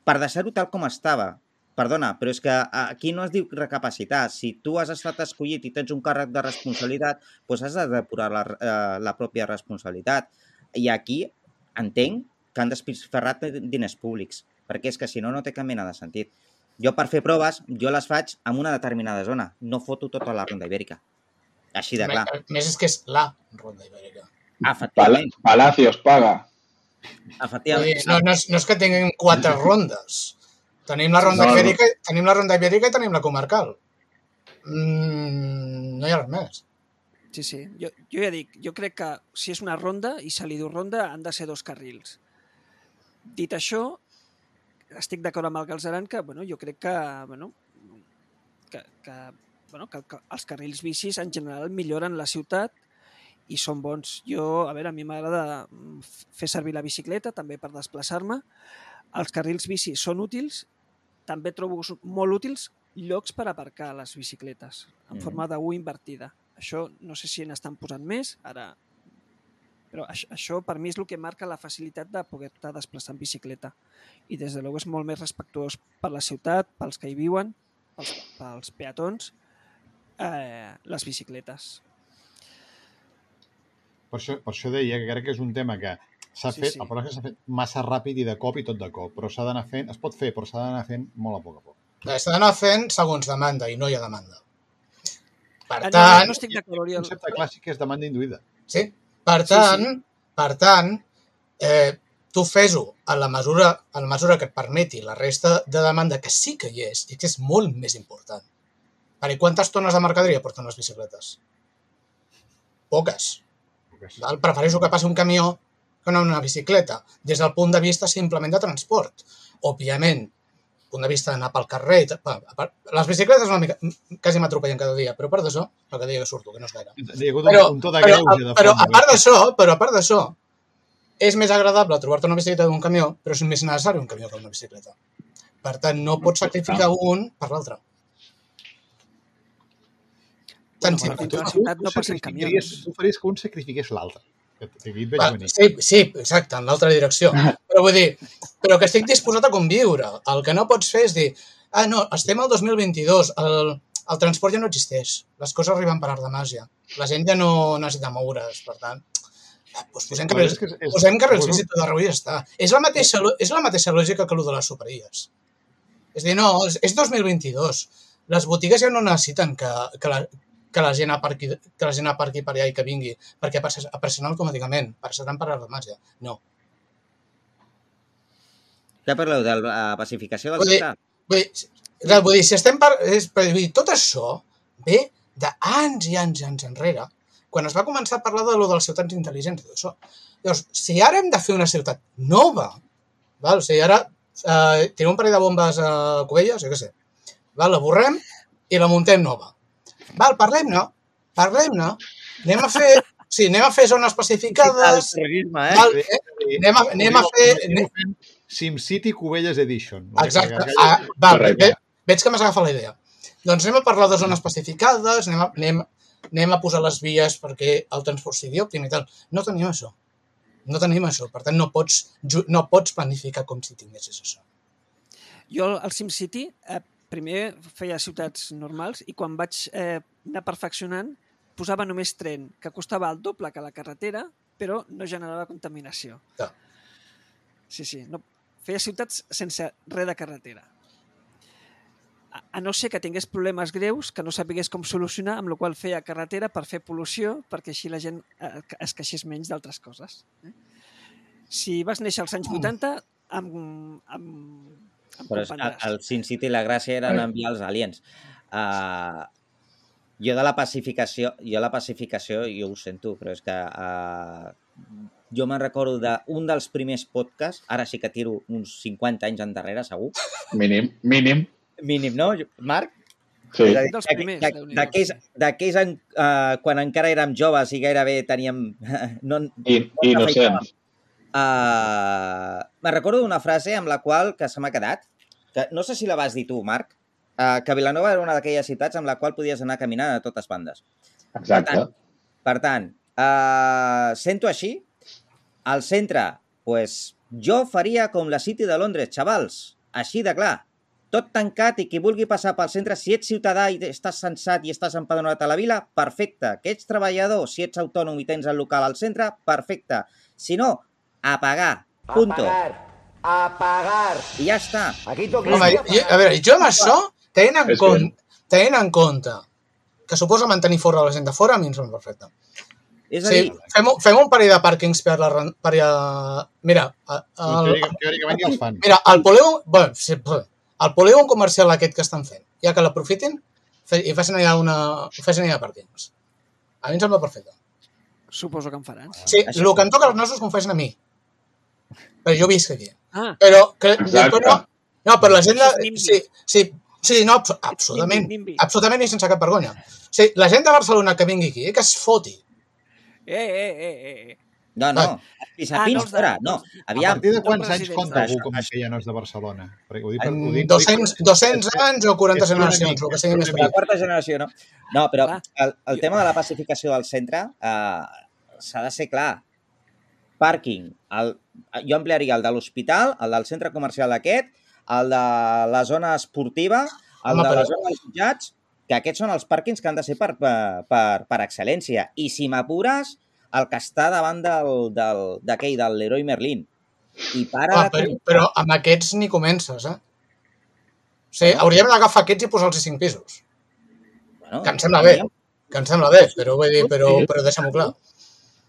Per deixar-ho tal com estava. Perdona, però és que aquí no es diu recapacitar. Si tu has estat escollit i tens un càrrec de responsabilitat, doncs has de depurar la, eh, la pròpia responsabilitat. I aquí entenc que han despilferrat diners públics, perquè és que si no, no té cap mena de sentit. Jo per fer proves, jo les faig en una determinada zona, no foto tota la ronda ibèrica. Així de clar. A més, és que és la ronda ibèrica. Efectivament. Palacios paga. Efectivament. No, no, és, no és que tinguin quatre rondes. Tenim la ronda No, no. ibèrica, tenim la ronda ibèrica i tenim la comarcal. Mm, no hi ha res més. Sí, sí. Jo, jo ja dic, jo crec que si és una ronda i se li diu ronda, han de ser dos carrils. Dit això, estic d'acord amb el Galzeran que, bueno, jo crec que, bueno, que, que, bueno, que, que els carrils bicis en general milloren la ciutat i són bons. Jo, a veure, a mi m'agrada mm, fer servir la bicicleta també per desplaçar-me. Els carrils bicis són útils, també trobo molt útils llocs per aparcar les bicicletes en Mm. forma de U invertida. Això no sé si n'estan posant més, ara... Però això, això per mi és el que marca la facilitat de poder-te desplaçar en bicicleta. I des de l'ou és molt més respectuós per la ciutat, pels que hi viuen, pels, pels peatons, eh, les bicicletes. Per això, per això deia que crec que és un tema que s'ha Sí, sí, fet, sí. sí. el problema és que s'ha fet massa ràpid i de cop i tot de cop, però s'ha d'anar fent, es pot fer, però s'ha d'anar fent molt a poc a poc. S'ha d'anar fent segons demanda i no hi ha demanda. Per Ah, no, tant, no estic d'acord, El concepte clàssic és demanda induïda. sí, per Sí, tant, sí. per tant, eh, tu fes-ho en la mesura en la mesura que et permeti la resta de demanda, que sí que hi és, i que és molt més important. Perquè quantes tones de mercaderia porten les bicicletes? Poques. Val? Prefereixo que passi un camió que no una bicicleta, des del punt de vista simplement de transport. Òbviament, punt de vista d'anar pel carrer... a Les bicicletes una mica, quasi m'atropellen cada dia, però a part d'això, no cada dia que surto, que no és gaire. Però, però, greuge de però a part d'això, però a part d'això, és més agradable trobar-te una bicicleta d'un camió, però és més necessari un camió que una bicicleta. Per tant, no pots sacrificar un per l'altre. Tan Bueno, la això. ciutat no Tu passen camions. Tu faries que un sacrifiqués l'altre. Sí, sí, exacte, en l'altra direcció. Però vull dir, però que estic disposat a conviure. El que no pots fer és dir, ah, no, estem al 2022, el, el transport ja no existeix, les coses arriben per art de màgia, la gent ja no necessita moure's, per tant, doncs posem és que és- és- posem bici tot arreu i ja està. És la mateixa, lo- és la mateixa lògica que el de les superilles. És a dir, no, és, és 2022. Les botigues ja no necessiten que, que, la, que la gent aparqui, que la gent aparqui per allà i que vingui, perquè apareix- apareixeran automàticament, passaran per de màgia. No. Ja parleu de la pacificació del Vull dir-? Vull dir, vull dir si estem per, és, per vull dir, tot això ve d'anys i anys i anys enrere, quan es va començar a parlar de lo de les ciutats intel·ligents i tot això. Llavors, si ara hem de fer una ciutat nova, val? o sigui, ara eh, tenim un parell de bombes a Covelles, jo què sé, val? la borrem i la muntem nova. Val, parlem-ne, parlem-ne, anem a fer, sí, anem a fer zones pacificades, terrorisme, eh? val? Eh? Anem a, anem a fer... Anem, SimCity Cubelles Edition. Exacte. Ah, val, ve, veig que m'has agafat la idea. Doncs anem a parlar de zones pacificades, anem a, anem, anem a posar les vies perquè el transport sigui òptim i tal. No tenim això. No tenim això. Per tant, no pots, no pots planificar com si tinguessis això. Jo al SimCity eh, primer feia ciutats normals i quan vaig eh, anar perfeccionant posava només tren, que costava el doble que la carretera, però no generava contaminació. Ja. Sí, sí. No, feia ciutats sense res de carretera. A, a no ser que tingués problemes greus que no sapigués com solucionar, amb la qual feia carretera per fer pol·lució, perquè així la gent eh, es queixés menys d'altres coses. Eh? Si vas néixer als anys 80, amb, amb, amb Però és, al Sin City la gràcia era anar a enviar els aliens. Uh, jo de la pacificació, jo la pacificació, jo ho sento, però és que uh, jo me'n recordo d'un dels primers podcasts, ara sí que tiro uns 50 anys endarrere, segur, Mínim, mínim. mínim, no, Marc? Sí. D'aquells en- uh, quan encara érem joves i gairebé teníem... No, I, innocents. Uh, me recordo d'una frase amb la qual que se m'ha quedat, que no sé si la vas dir tu, Marc, uh, que Vilanova era una d'aquelles ciutats amb la qual podies anar caminant a totes bandes. Exacte. Per tant, uh, sento així, al centre, pues, jo faria com la City de Londres, xavals, així de clar. Tot tancat i qui vulgui passar pel centre, si ets ciutadà i estàs sensat i estàs empadronat a la vila, perfecte. Que ets treballador, si ets autònom i tens el local al centre, perfecte. Si no, a pagar. Punto. pagar. A pagar. I ja està. Aquí toca. Home, jo, a veure, jo amb això, tenint en, compte, tenint en compte que suposa mantenir fora la gent de fora, a mi em sembla perfecte. És a Sí, dir, fem, fem un parell de pàrquings per la... Per a, mira, el, Teòric- Teòricament ja els fan. mira, el polígon... Bueno, sí, el polígon comercial aquest que estan fent, ja que l'aprofitin i facin allà una... facin allà pàrquings. A mi em sembla perfecte. Suposo que en faran. Sí, el que em toca als nassos que em facin a mi. Però jo visc aquí. Ah, Però, que, Exacte. però, no, però la gent... NIMBY. sí, sí, sí, no, abso- absolutament. Absolutament i sense cap vergonya. Sí, la gent de Barcelona que vingui aquí, que es foti. eh, eh, eh, eh. no, no, pis a Ah, no no. A Aviam, partir de no quants anys compta algú com que ja no és de Barcelona? Perquè ho dic, ho dic, 200, 200 anys o 40 és una generacions, el que sigui més la quarta generació, no? No, però Clar. el, el tema de la pacificació del centre eh, s'ha de ser clar. Pàrquing. El, jo ampliaria el de l'hospital, el del centre comercial aquest, el de la zona esportiva, el Home, de la zona dels jutjats, que aquests són els pàrquings que han de ser per, per, per, per excel·lència. I si m'apures, el que està davant del, del, d'aquell, del Leroy Merlin. I para Ah, però, però amb aquests ni comences, eh? Sí, hauríem d'agafar aquests i posar-los 5 pisos. Bueno, Que em sembla bé, que em sembla bé, però vull dir, però, però deixem-ho clar.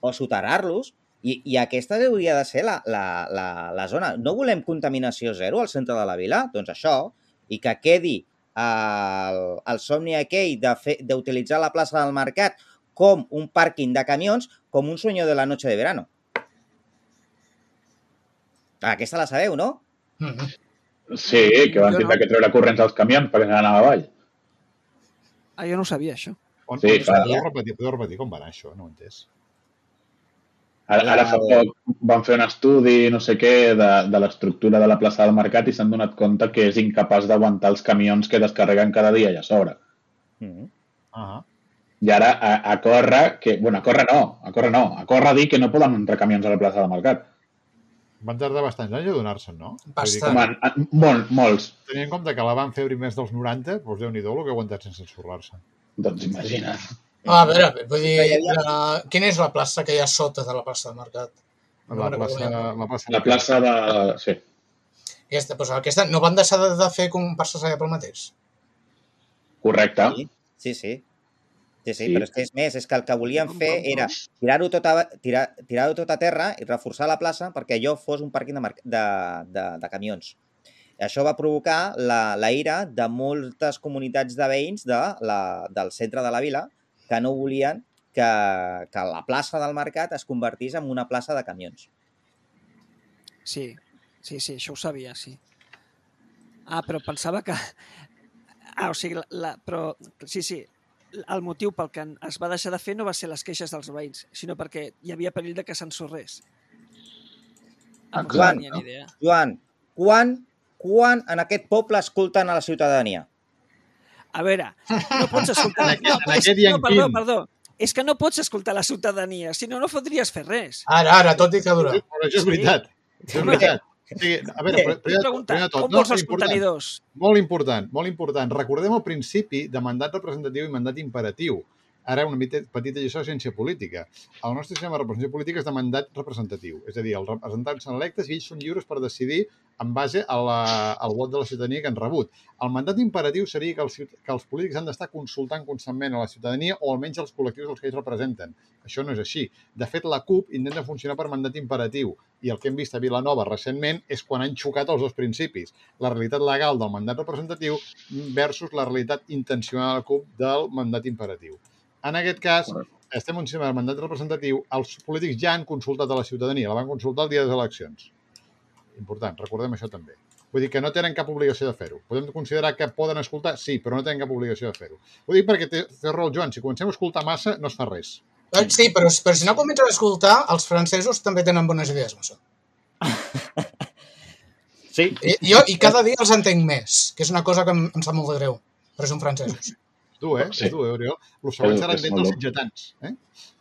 o soterrar-los. I, I aquesta hauria de ser la, la, la, la zona. No volem contaminació zero al centre de la vila? Doncs això, i que quedi el, el somni aquell d'utilitzar la plaça del Mercat com un pàrquing de camions, com un sueño de la noche de verano. Aquesta la sabeu, no? Mm -hmm. Sí, que van tindre no. que treure corrents als camions perquè anaven avall. Ah, jo no ho sabia, això. on, Sí, on, fa- podeu, repetir, podeu repetir com va anar això? No ho entès. Ara, ara fa poc van fer un estudi, no sé què, de, de l'estructura de la plaça del mercat i s'han donat compte que és incapaç d'aguantar els camions que descarreguen cada dia allà a sobre. Mm -hmm. Ah, I ara a, a córrer, que, bueno, a córrer no, a córrer no, a córrer a dir que no poden entrar camions a la plaça del mercat. van tardar bastants anys a donar-se'n, no? Bastant. Molt, molts. Tenint en compte que la van fer primers dels 90, doncs déu-n'hi-do el que ha aguantat sense ensorrar-se. Doncs imagina't. Ah, a veure, vull dir, la... quina és la plaça que hi ha sota de la plaça del mercat? La plaça, la plaça, La plaça de... Sí. Aquesta, doncs aquesta, no van deixar de, de fer comparses allà pel mateix? Correcte. Sí, sí, sí. Sí, sí, Sí. però és que és més, és que el que volien fer era tirar-ho tot, a, tirar, tirar tot a terra i reforçar la plaça perquè allò fos un pàrquing de, mar- de, de, de camions. I això va provocar la, la ira de moltes comunitats de veïns de la, del centre de la vila que no volien que, que la plaça del mercat es convertís en una plaça de camions. Sí, sí, sí, això ho sabia, sí. Ah, però pensava que... Ah, o sigui, la, la, però sí, sí, el motiu pel que es va deixar de fer no va ser les queixes dels veïns, sinó perquè hi havia perill de que s'ensorrés. Ah, no Joan, ni idea. Joan, quan, quan en aquest poble escolten a la ciutadania? A veure, no pots escoltar... No, és, i no, perdó, perdó. És que no pots escoltar la ciutadania, si no, no podries fer res. Ara, ara, tot dictadura. Però això és Sí. veritat. Això és veritat. Sigui, a veure, Què? primer, primer, Pregunta, primer de tot, com no, vols els important. contenidors? Molt important, molt important. Recordem el principi de mandat representatiu i mandat imperatiu. Ara una petita lliçó de ciència política. El nostre sistema de representació política és de mandat representatiu. És a dir, els representants són electes i ells són lliures per decidir en base a la, al vot de la ciutadania que han rebut. El mandat imperatiu seria que els, que els polítics han d'estar consultant constantment a la ciutadania o almenys als col·lectius als que ells representen. Això no és així. De fet, la CUP intenta funcionar per mandat imperatiu i el que hem vist a Vilanova recentment és quan han xocat els dos principis. La realitat legal del mandat representatiu versus la realitat intencional de la CUP del mandat imperatiu. En aquest cas, estem en un sistema de mandat representatiu, els polítics ja han consultat a la ciutadania, la van consultar el dia de les eleccions. Important, recordem això també. Vull dir que no tenen cap obligació de fer-ho. Podem considerar que poden escoltar? Sí, però no tenen cap obligació de fer-ho. Ho dic perquè té, té raó el Joan, si comencem a escoltar massa no es fa res. Eh, Sí, però, però si no comences a escoltar, els francesos també tenen bones idees amb això. Sí. I, jo, I cada dia els entenc més, que és una cosa que em, em sap molt de greu, però són francesos. Dur, eh? Sí. És dur, eh, Oriol? El següent És- serà és entendre molt els dur. sitgetans. Eh?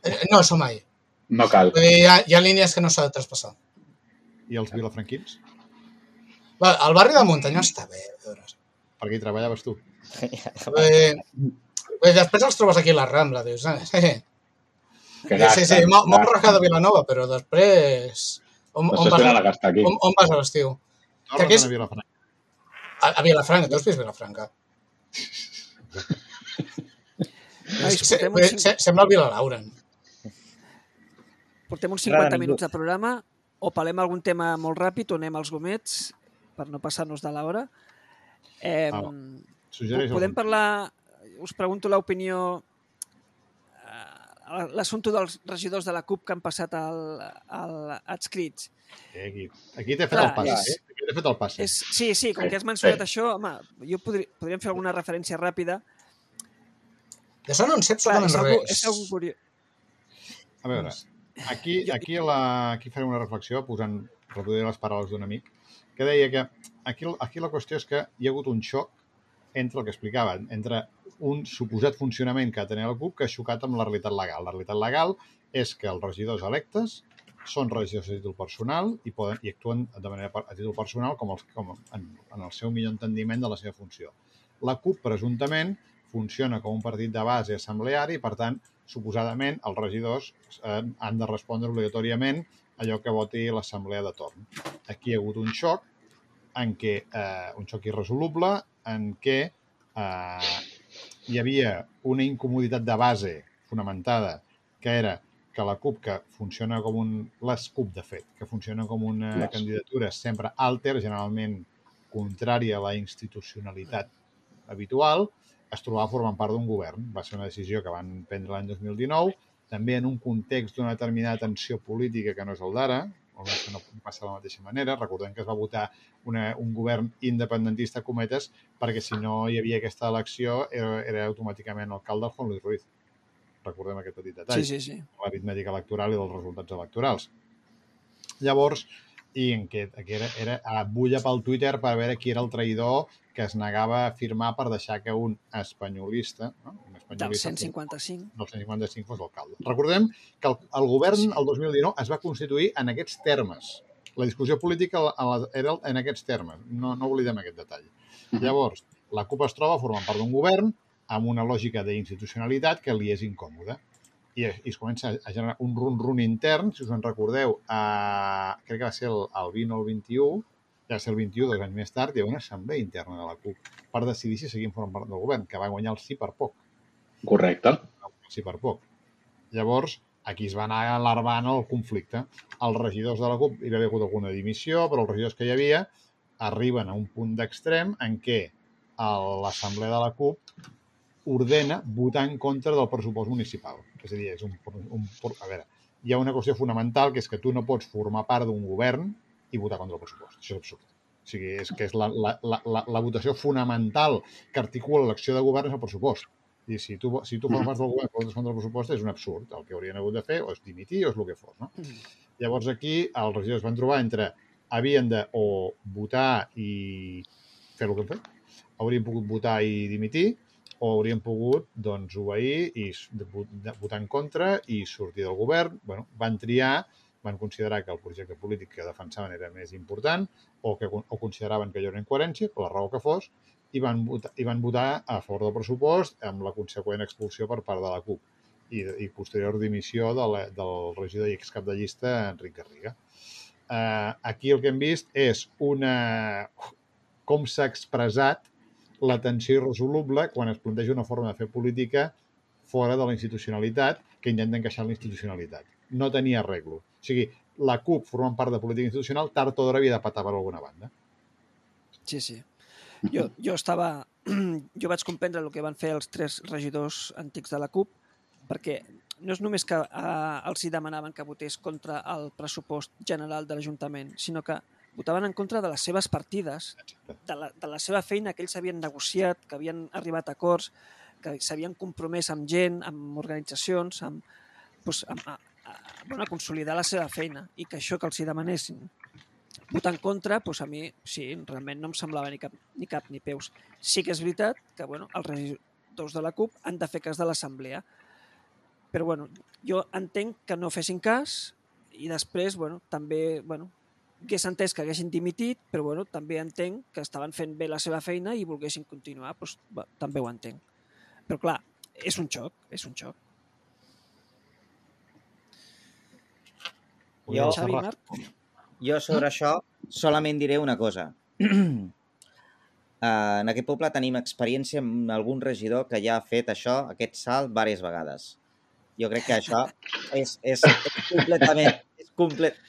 Eh, No, això mai. No cal. Vull dir, hi ha, hi ha línies que no s'ha de traspassar. I els vilafranquins? Va, el barri de muntanya està bé. a veure. Perquè hi treballaves tu. Vull dir, després els trobes aquí a la Rambla, dius, eh? sí, sí, Que sí, sí, molt, molt rajada Vilanova, però després... On, on, vas, a, aquí. on, on vas a l'estiu? Torna aquí és- a Vilafranca. A, a Vilafranca, tu has vist Vilafranca? Nois, portem se, sembla el Vilalauren. portem uns Rara 50 ningú. minuts de programa. O palem algun tema molt ràpid o anem als gomets per no passar-nos de l'hora. Eh, Ah, podem algun. parlar... Us pregunto l'opinió... eh, L'assumpte dels regidors de la CUP que han passat al, al adscrits. Eh, Aquí, aquí t'he fet Clar, el és- eh? Aquí t'he fet el passe. És, sí, sí, com que has mencionat sí. això, home, jo podri, podríem fer alguna referència ràpida. D'això no en sé Clar, és absolutament algo, res. és algo curiós. A veure, aquí, aquí, la, aquí faré una reflexió posant, reproduir les paraules d'un amic, que deia que aquí, aquí la qüestió és que hi ha hagut un xoc entre el que explicava, entre un suposat funcionament que tenia la CUP que ha xocat amb la realitat legal. La realitat legal és que els regidors electes són regidors a títol personal i, poden, i actuen de manera a títol personal com, els, com en, en el seu millor entendiment de la seva funció. La CUP, presumptament, funciona com un partit de base assembleari i, per tant, suposadament, els regidors eh, han de respondre obligatòriament allò que voti l'assemblea de torn. Aquí hi ha hagut un xoc en què, eh, un xoc irresoluble, en què eh, hi havia una incomoditat de base fonamentada, que era que la CUP, que funciona com un... Les CUP, de fet, que funciona com una Les. candidatura sempre alter, generalment contrària a la institucionalitat habitual, es trobava formant part d'un govern. Va ser una decisió que van prendre l'any 2019, també en un context d'una determinada tensió política que no és el d'ara, almenys que no passa de la mateixa manera. Recordem que es va votar una, un govern independentista, cometes, perquè si no hi havia aquesta elecció era, era automàticament alcalde Juan Luis Ruiz. Recordem aquest petit detall Sí, sí, sí. l'aritmètica electoral i dels resultats electorals. Llavors, i en què, que era, era a bulla pel Twitter per veure qui era el traïdor que es negava a firmar per deixar que un espanyolista, no? un Del espanyolista 155. del 155 fos l'alcalde. Recordem que el, el govern, el 2019, es va constituir en aquests termes. La discussió política era en aquests termes. No, no oblidem aquest detall. Llavors, la CUP es troba formant part d'un govern amb una lògica d'institucionalitat que li és incòmoda. I, i es comença a generar un run-run intern, si us en recordeu, a, crec que va ser el, el 20 o el 21, ja va ser el 21, dos anys més tard, hi ha una assemblea interna de la CUP per decidir si seguim formant part del govern, que va guanyar el sí per poc Correcte. sí per poc. Llavors, aquí es va anar alarvant el conflicte. Els regidors de la CUP, hi va haver hagut alguna dimissió, però els regidors que hi havia arriben a un punt d'extrem en què l'assemblea de la CUP ordena votar en contra del pressupost municipal. És a dir, és un, un, a veure, hi ha una qüestió fonamental que és que tu no pots formar part d'un govern i votar contra el pressupost. Això és absurd. O sigui, és que és la, la, la, la, la votació fonamental que articula l'acció de govern és el pressupost. I si tu, si tu formes del govern i votes contra el pressupost és un absurd. El que haurien hagut de fer o és dimitir o és el que fos. No? Llavors aquí els regidors van trobar entre havien de o votar i fer el que han fet, haurien pogut votar i dimitir, o haurien pogut doncs, obeir i votar en contra i sortir del govern. Bueno, van triar, van considerar que el projecte polític que defensaven era més important o que o consideraven que allò era incoherència, per la raó que fos, i van, votar, i van votar a favor del pressupost amb la conseqüent expulsió per part de la CUP i, i posterior dimissió de la, del regidor i excap de llista Enric Garriga. Uh, aquí el que hem vist és una... com s'ha expressat la tensió irresoluble quan es planteja una forma de fer política fora de la institucionalitat que intenta encaixar en la institucionalitat. No tenia arreglo. O sigui, la CUP, formant part de política institucional, tard o d'hora havia de patar per alguna banda. Sí, sí. Jo, jo estava... Jo vaig comprendre el que van fer els tres regidors antics de la CUP, perquè no és només que eh, els hi demanaven que votés contra el pressupost general de l'Ajuntament, sinó que votaven en contra de les seves partides, de la, de la seva feina que ells havien negociat, que havien arribat a acords, que s'havien compromès amb gent, amb organitzacions, amb, doncs, amb, a, a, bueno, a consolidar la seva feina i que això que els hi demanessin votar en contra, doncs a mi sí, realment no em semblava ni cap ni, cap, ni peus. Sí que és veritat que bueno, els regidors de la CUP han de fer cas de l'assemblea, però bueno, jo entenc que no fessin cas i després bueno, també bueno, hagués entès que haguessin dimitit, però bueno, també entenc que estaven fent bé la seva feina i volguessin continuar, doncs, va, també ho entenc. Però clar, és un xoc, és un xoc. Jo- Xavi, Marc? Jo sobre això solament diré una cosa. Uh, en aquest poble tenim experiència amb algun regidor que ja ha fet això, aquest salt, diverses vegades. Jo crec que això és, és, és completament... És complet...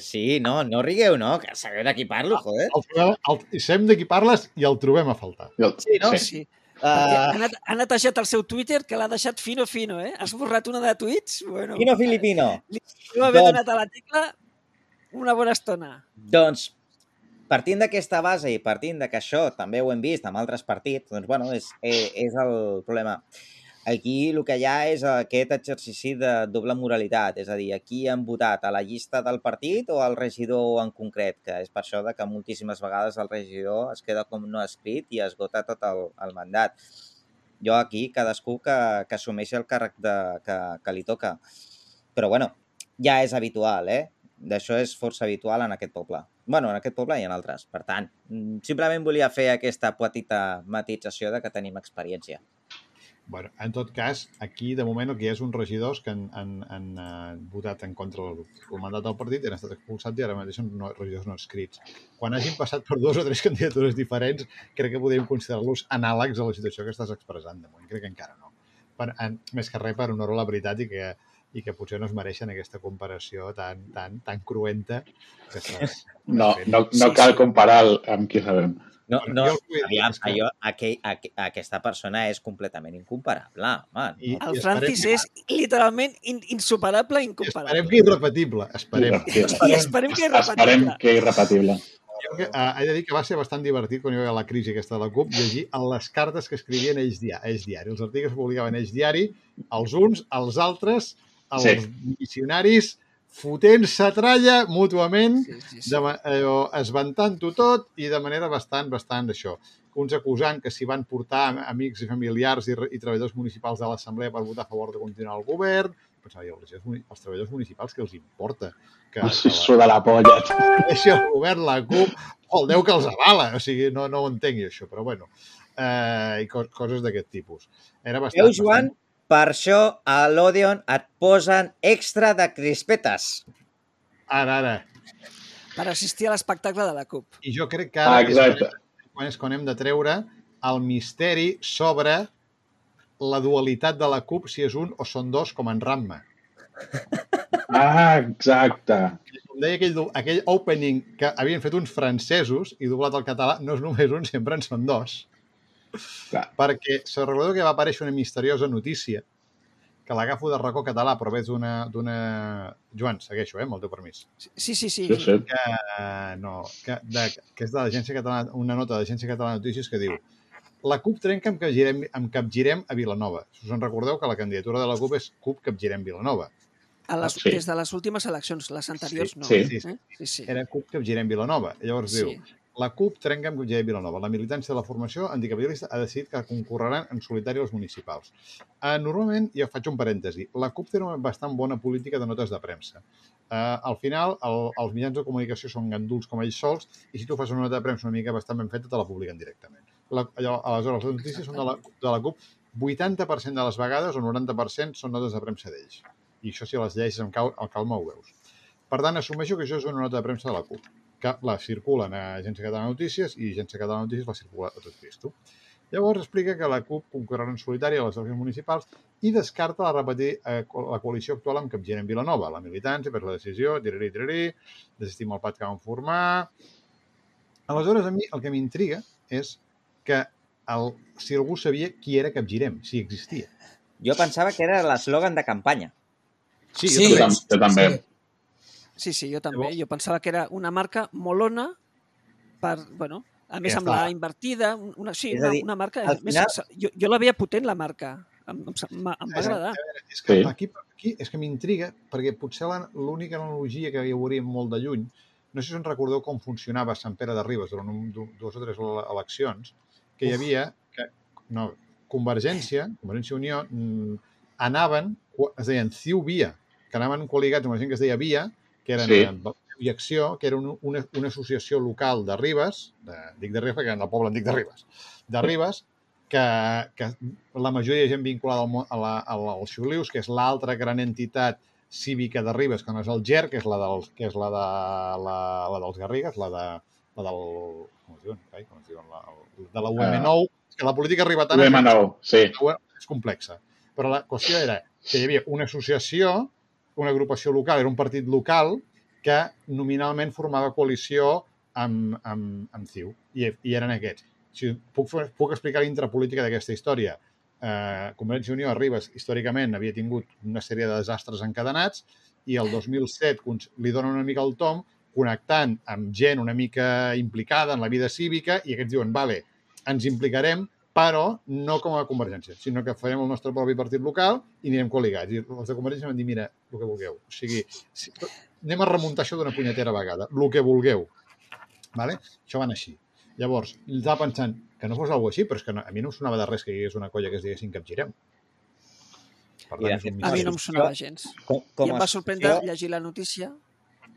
Sí, no, no rigueu, no? Que sabeu de qui parlo, joder. El, trobem- el, sabem de qui parles i el trobem a faltar. El- Sí, no? Sí. Sí. Uh, ha, net- ha netejat el seu Twitter, que l'ha deixat fino, fino, eh? Has borrat una de tuits? Bueno, Quino Filipino. li va haver Doncs- donat a la tecla una bona estona. Doncs, partint d'aquesta base i partint de que això també ho hem vist amb altres partits, doncs, bueno, és, eh, és el problema. Aquí el que hi ha és aquest exercici de doble moralitat, és a dir, aquí han votat a la llista del partit o al regidor en concret, que és per això de que moltíssimes vegades el regidor es queda com no escrit i esgota tot el, el mandat. Jo aquí, cadascú que, que assumeixi el càrrec de, que, que li toca. Però, bueno, ja és habitual, eh? D'això és força habitual en aquest poble. bueno, en aquest poble i en altres. Per tant, mm, simplement volia fer aquesta petita matització de que tenim experiència. Bueno, en tot cas, aquí de moment el que hi ha és uns regidors que han, han, han uh, votat en contra del, mandat del partit i han estat expulsats i ara mateix són no, regidors no escrits. Quan hagin passat per dues o tres candidatures diferents, crec que podríem considerar-los anàlegs a la situació que estàs expressant. De moment crec que encara no. Per, en, més que res per honor a la veritat i que, i que potser no es mereixen aquesta comparació tan, tan, tan cruenta que No, no, no cal comparar amb qui sabem. No, no, el aviam, allò, aquell, aqu, aquesta persona és completament incomparable, home. I- No? El I Francis esperem- és literalment in, insuperable i I incomparable. esperem que irrepetible, esperem. I esperem que és Esperem repetible. que irrepetible. Jo que, uh, he de dir que va ser bastant divertit quan hi va haver la crisi aquesta de la CUP llegir les cartes que escrivien ells, dia, ells diari, els articles que publicaven ells diari, els uns, els altres, els Sí. missionaris, fotent-se tralla mútuament, Sí, sí, sí. de, allò, esventant-ho tot i de manera bastant, bastant això. Uns acusant que s'hi van portar am- amics i familiars i, i treballadors municipals de l'Assemblea per votar a favor de continuar el govern. Pensava els, els treballadors municipals, què els importa? Que, que la- suda la polla. deixi el govern, la CUP, o el Déu que els avala. O sigui, no, no ho entenc això, però bueno. Eh, I co coses d'aquest tipus. Era bastant... Veu, Joan? Per això a l'Odeon et posen extra de crispetes. Ara, ara. Per assistir a l'espectacle de la CUP. I jo crec que ara Ah, és exacte. quan, és quan hem de treure el misteri sobre la dualitat de la CUP, si és un o són dos, com en Ramma. Ah, exacte. Com deia aquell, aquell opening que havien fet uns francesos i doblat al català, no és només un, sempre en són dos. Clar. Perquè se recordo que va aparèixer una misteriosa notícia que l'agafo de racó català, però ves d'una... d'una- Joan, segueixo, eh, amb el teu permís. Sí, sí, sí. Sí, sí. Uh, no, que, de, que és de l'Agència Catalana, una nota de l'Agència Catalana de Notícies que diu la CUP trenca amb Capgirem, amb Capgirem a Vilanova. Si us en recordeu que la candidatura de la CUP és CUP Capgirem Vilanova. A les, Sí. Des de les últimes eleccions, les anteriors no. sí. Sí, Eh? sí, sí. Era CUP Capgirem Vilanova. Llavors Sí. diu la CUP trenca amb Capgirem Vilanova. La militància de la formació anticapitalista ha decidit que concorreran en solitari als municipals. Uh, normalment, jo faig un parèntesi, la CUP té una bastant bona política de notes de premsa. Uh, al final, el, els mitjans de comunicació són ganduls com ells sols i si tu fas una nota de premsa una mica bastant ben feta, te la publiquen directament. La, allò, aleshores, les notícies són de la, de la CUP 80% de les vegades o 90% són notes de premsa d'ells. I això si les llegeixes amb, cal, amb calma ho veus. Per tant, assumeixo que això és una nota de premsa de la CUP, que la circulen a Agència Catalana de Notícies i Agència Catalana de Notícies la circula a tot Cristo. Llavors explica que la CUP concorrerà en solitari a les eleccions municipals i descarta la repetir eh, la coalició actual amb Capgirem Vilanova. La militància per la decisió, tirarí, tirarí, desestima el pat que van formar... Aleshores, a mi el que m'intriga és que el, si algú sabia qui era Capgirem, si existia. Jo pensava que era l'eslògan de campanya. Sí, Sí. jo també. tam jo també. Sí, sí, jo també. Llavors- Jo pensava que era una marca molona per, bueno, a més Ja amb la invertida, una, sí, una, dir, una marca... més, final- jo, jo la veia potent, la marca. Em, em, em, em va agradar. És que Sí. aquí, aquí és que m'intriga, perquè potser la- l'única analogia que hi veuríem molt de lluny, no sé si us en recordeu com funcionava Sant Pere de Ribes durant un, du- dues o tres ele- eleccions, que hi havia que, no, Convergència, Convergència i Unió, mm, anaven, es deien Ciu Via, que anaven coligats amb la gent que es deia Via, que eren Sí. i Acció, que era un, una, una associació local de Ribes, de, dic de Ribes perquè en el poble en dic de Ribes, de Ribes, que, que la majoria de gent vinculada al, a la, a la, als Xulius, que és l'altra gran entitat cívica de Ribes, que no és el GER, que és la, dels, que és la, de, la, la dels Garrigues, la, de, la del... Com es diuen? Ai, com es diuen? la, de la UM9, uh, que la política arriba tant... UM9, sí. És complexa. Però la qüestió era que hi havia una associació, una agrupació local, era un partit local que nominalment formava coalició amb, amb, amb CiU, i, i eren aquests. Si puc, puc explicar l'intrapolítica d'aquesta història. Eh, Convergència i Unió Arribes, històricament, havia tingut una sèrie de desastres encadenats i el 2007 li dona una mica el tom connectant amb gent una mica implicada en la vida cívica i aquests diuen, vale, ens implicarem, però no com a Convergència, sinó que farem el nostre propi partit local i anirem coligats. I els de Convergència van dir, mira, el que vulgueu. O sigui, si, anem a remuntar això d'una punyetera vegada, el que vulgueu. Vale? Això van així. Llavors, estava pensant que no fos alguna així, però és que no, a mi no em sonava de res que hi hagués una colla que es diguessin Capgirem. Per tant, és un a mi no em sonava gens. Com, com I em va sorprendre llegir la notícia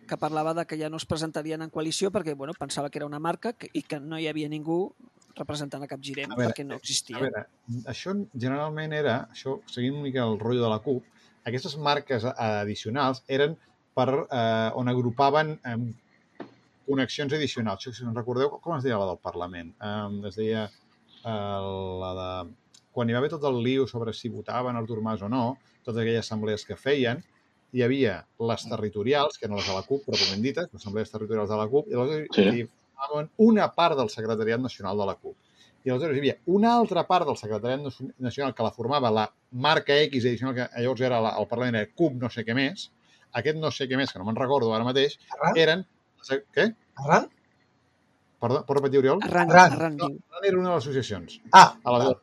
que parlava de que ja no es presentarien en coalició perquè bueno, pensava que era una marca que, i que no hi havia ningú representant a Capgirem a veure, perquè no existia. A veure, això generalment era, això seguint una mica el rotllo de la CUP, aquestes marques addicionals eren per eh, on agrupaven eh, connexions addicionals. Si us recordeu, com es deia la del Parlament? Um, es deia uh, la de... Quan hi va haver tot el liu sobre si votaven Artur Mas o no, totes aquelles assemblees que feien, hi havia les territorials, que eren les de la CUP, pròpiament dites, les assemblees territorials de la CUP, i aleshores sí. Formaven una part del secretariat nacional de la CUP. I aleshores hi havia una altra part del secretariat nacional que la formava la marca X addicional, que llavors era la, el Parlament era CUP no sé què més, aquest no sé què més, que no me'n recordo ara mateix, eren què? Arran? Perdó, pot repetir, Oriol? Arran, Arran. Arran, no, Arran era una de les associacions. Ah, Aleshores,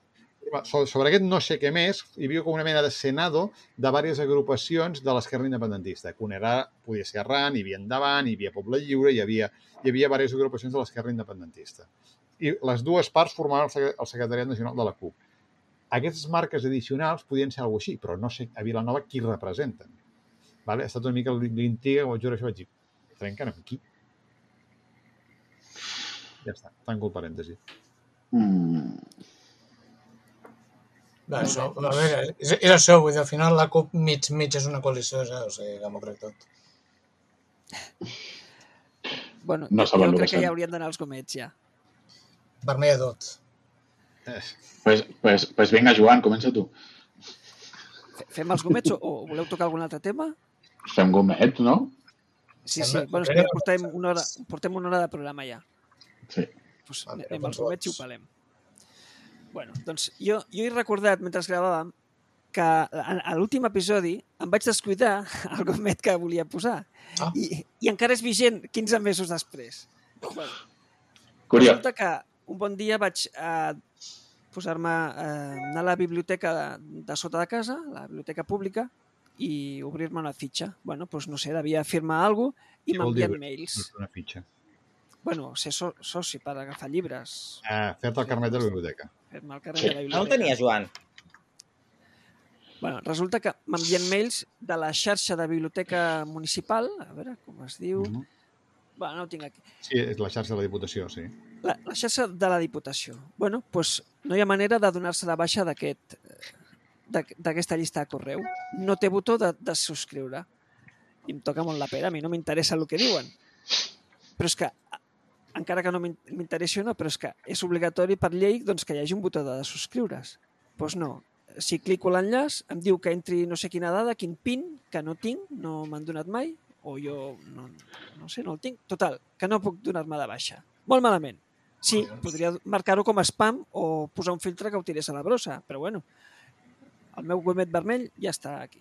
sobre aquest no sé què més, hi havia com una mena de senado de diverses agrupacions de l'esquerra independentista. Era, podia ser Arran, hi havia Endavant, hi havia Poble Lliure, hi havia, hi havia diverses agrupacions de l'esquerra independentista. I les dues parts formaven el secretariat nacional de la CUP. Aquestes marques addicionals podien ser alguna així, però no sé a Vilanova qui representen. Vale? Ha estat una mica l'intriga, ho juro, això vaig dir, trenquen amb qui? Ja està, tanco el parèntesi. Mm. Va, això, a veure, és, és això, vull dir, al final la CUP mig, mig és una coalició, ja, o sigui, que m'ho crec tot. Bueno, no jo, jo crec que ja haurien d'anar els gomets, ja. Vermell a tot. Eh. Pues, pues, pues vinga, Joan, comença tu. Fem els gomets o, o voleu tocar algun altre tema? Fem gomets, no? Sí, sí. Bueno, és que portem una hora, portem una hora de programa ja. Sí. Pues anem als gomets i ho palem. Bueno, doncs jo, jo he recordat, mentre gravàvem, que a l'últim episodi em vaig descuidar el gomet que volia posar. Ah. I, I encara és vigent 15 mesos després. Bueno, Curiós. Resulta que un bon dia vaig eh, posar-me eh, anar a la biblioteca de, de sota de casa, la biblioteca pública, i obrir-me una fitxa. Bueno, doncs no sé, devia firmar alguna cosa i m'envien mails. Una fitxa. Bueno, ser so soci per agafar llibres. Ah, fer-te el carnet de la biblioteca. Fer-me el carnet sí. de la biblioteca. No el tenia, Joan? Bueno, resulta que m'envien mails de la xarxa de biblioteca municipal, a veure com es diu... Mm -hmm. Bueno, no ho tinc aquí. Sí, és la xarxa de la Diputació, sí. La, la xarxa de la Diputació. Bueno, doncs no hi ha manera de donar-se de baixa d'aquest d'aquesta llista de correu. No té botó de, de subscriure. I em toca molt la pera, a mi no m'interessa el que diuen. Però és que, encara que no m'interessi o no, però és que és obligatori per llei doncs, que hi hagi un botó de, subscriure's. Doncs no. Si clico l'enllaç, em diu que entri no sé quina dada, quin PIN, que no tinc, no m'han donat mai, o jo no, no sé, no el tinc. Total, que no puc donar-me de baixa. Molt malament. Sí, podria marcar-ho com a spam o posar un filtre que ho tirés a la brossa, però bueno, el meu gomet vermell ja està aquí.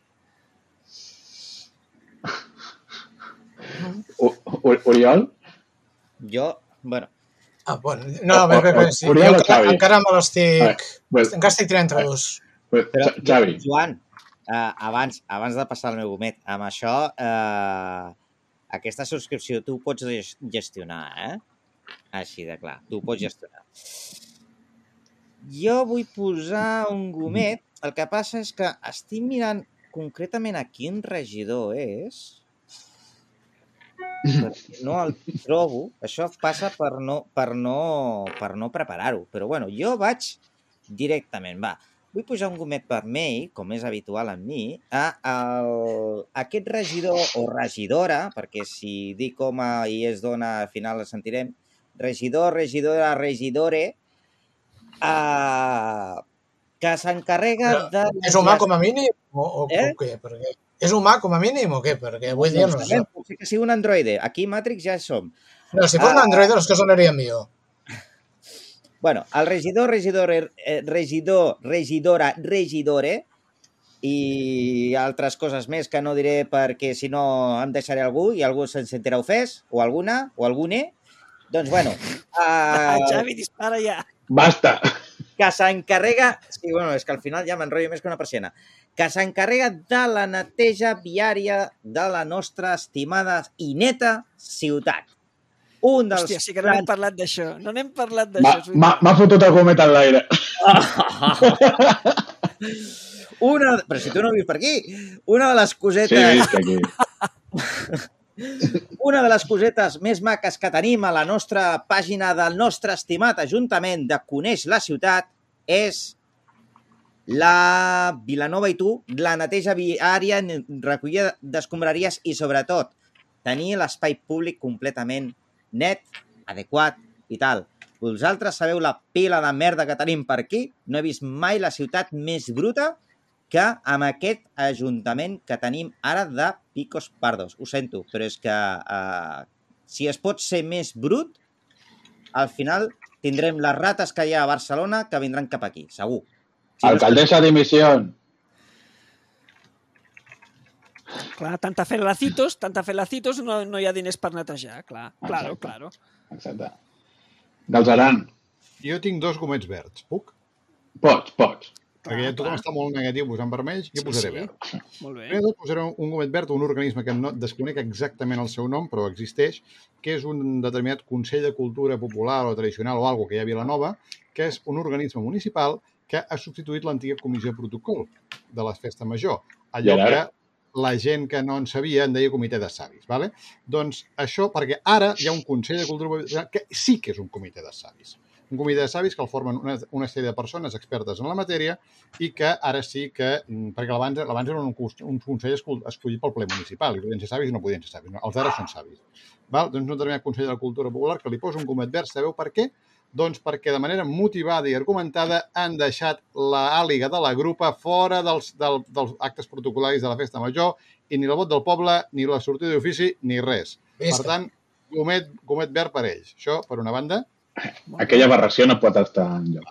Oriol? Jo, bueno... Ah, bueno, no, veure, veure, sí. Jo encara, encara me l'estic... Encara estic tirant entre dos. Però, Xavi. Joan, uh, abans, abans de passar el meu gomet, amb això, uh, aquesta subscripció tu pots gestionar, eh? Així de clar, tu pots gestionar. Jo vull posar un gomet el que passa és que estic mirant concretament a quin regidor és, no el trobo. Això passa per no, per no, per no preparar-ho. Però bueno, jo vaig directament, va. Vull pujar un gomet vermell, com és habitual en mi, a, a, a aquest regidor o regidora, perquè si dic home i es dona, al final la sentirem, regidor, regidora, regidore, uh, que s'encarrega de... És humà com a mínim o, o, Eh? o què? Perquè és humà com a mínim o què? Perquè vull dir, no sé. Justament, Pot ser que sigui un androide. Aquí Matrix ja som. No, si fos un Ah. Android, les coses anirien millor. Bueno, el regidor, regidor, eh, regidor, regidora, regidore i altres coses més que no diré perquè si no em deixaré algú i algú se'n sentirà ofès, o alguna, o algune. Doncs bueno, Ah, uh, Xavi, dispara ja. Basta! que s'encarrega... Sí, bueno, és que al final ja m'enrotllo més que una persiana. Que s'encarrega de la neteja viària de la nostra estimada i neta ciutat. Un dels... Hòstia, sí que no n'hem parlat d'això. No n'hem parlat d'això. m'ha- fotut el comet en l'aire. Una... Però si tu no vius per aquí. Una de les Sí, cosetes... visc aquí. Una de les cosetes més maques que tenim a la nostra pàgina del nostre estimat Ajuntament de Coneix la Ciutat és la Vilanova i tu, la neteja viària, recollida d'escombraries i, sobretot, tenir l'espai públic completament net, adequat i tal. Vosaltres sabeu la pila de merda que tenim per aquí? No he vist mai la ciutat més bruta que amb aquest ajuntament que tenim ara de Picos Pardos. Ho sento, però és que uh, si es pot ser més brut, al final tindrem les rates que hi ha a Barcelona que vindran cap aquí, segur. Que- Alcaldessa dimissió. Clar, tanta felacitos, tanta felacitos, no, no hi ha diners per netejar, clar. Claro, Exacte. claro. Exacte. Galzeran, Jo tinc dos gomets verds. Puc? pots, pots. Perquè ja tothom clar. està molt negatiu posant vermells, jo Sí, posaré sí. verd. Molt bé. Primer de tot posaré un gomet verd, un organisme que no desconec exactament el seu nom, però existeix, que és un determinat Consell de Cultura Popular o Tradicional o algo que hi ha a Vilanova, que és un organisme municipal que ha substituït l'antiga Comissió de Protocol de la Festa Major. Allò ara? que la gent que no en sabia en deia comitè de savis. Vale? Doncs això, perquè ara hi ha un Consell de Cultura Popular que sí que és un comitè de savis. Un comitè de savis que el formen una, una sèrie de persones expertes en la matèria i que ara sí que, mm, perquè abans, abans era un, un consell escol- escollit pel ple municipal i podien ser savis i no podien ser savis. No, els d'ara són savis. Val? Doncs un determinat Consell de la Cultura Popular que li posa un gomet verd, sabeu per què? Doncs perquè de manera motivada i argumentada han deixat la àliga de la grupa fora dels, del, dels actes protocolaris de la festa major i ni el vot del poble, ni la sortida d'ofici, ni res. Per Visca. tant, gomet, gomet verd per ells. Això, per una banda, Aquella aberració no pot estar en lloc.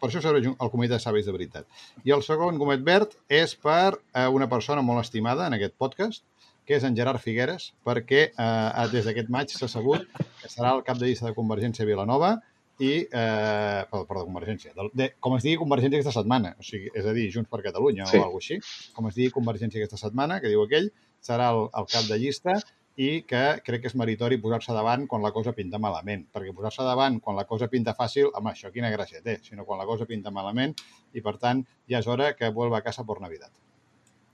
per això serveix el comitè de savis de veritat. I el segon gomet verd és per eh, una persona molt estimada en aquest podcast, que és en Gerard Figueres, perquè eh, des d'aquest maig s'ha sabut que serà el cap de llista de Convergència a Vilanova i, eh, perdó, perdó, Convergència, de, de, com es digui Convergència aquesta setmana, o sigui, és a dir, Junts per Catalunya Sí. o alguna així, com es digui Convergència aquesta setmana, que diu aquell, serà el, el cap de llista i que crec que és meritori posar-se davant quan la cosa pinta malament, perquè posar-se davant quan la cosa pinta fàcil, home, això quina gràcia té, sinó quan la cosa pinta malament i, per tant, ja és hora que vuelva a casa per Navidad.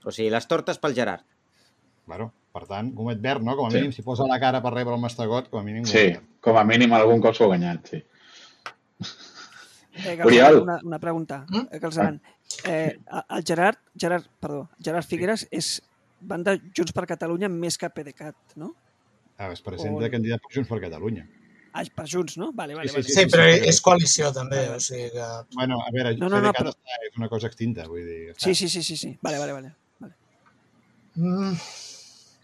O sigui, les tortes pel Gerard. Bueno, per tant, gomet verd, no? Com a Sí. mínim, si posa la cara per rebre el mastegot, com a mínim Sí, verd. com a mínim algun cop s'ho ha guanyat, sí. Eh, Oriol. Galzeran, una, una pregunta. Mm? Eh, Galzeran. Eh, el Gerard, Gerard, perdó, Gerard Figueres és banda Junts per Catalunya més que PDeCAT, no? Ah, es presenta On- candidat per Junts per Catalunya. Ah, per Junts, no? Vale, vale, Sí, vale. sí, Sí, però sí, sí. és coalició també, o sigui que... Bueno, a veure, No, no, no, PDeCAT però- està, és una cosa extinta, vull dir... Està. Sí, sí, sí, sí, sí. Vale, vale, vale. vale. Mm,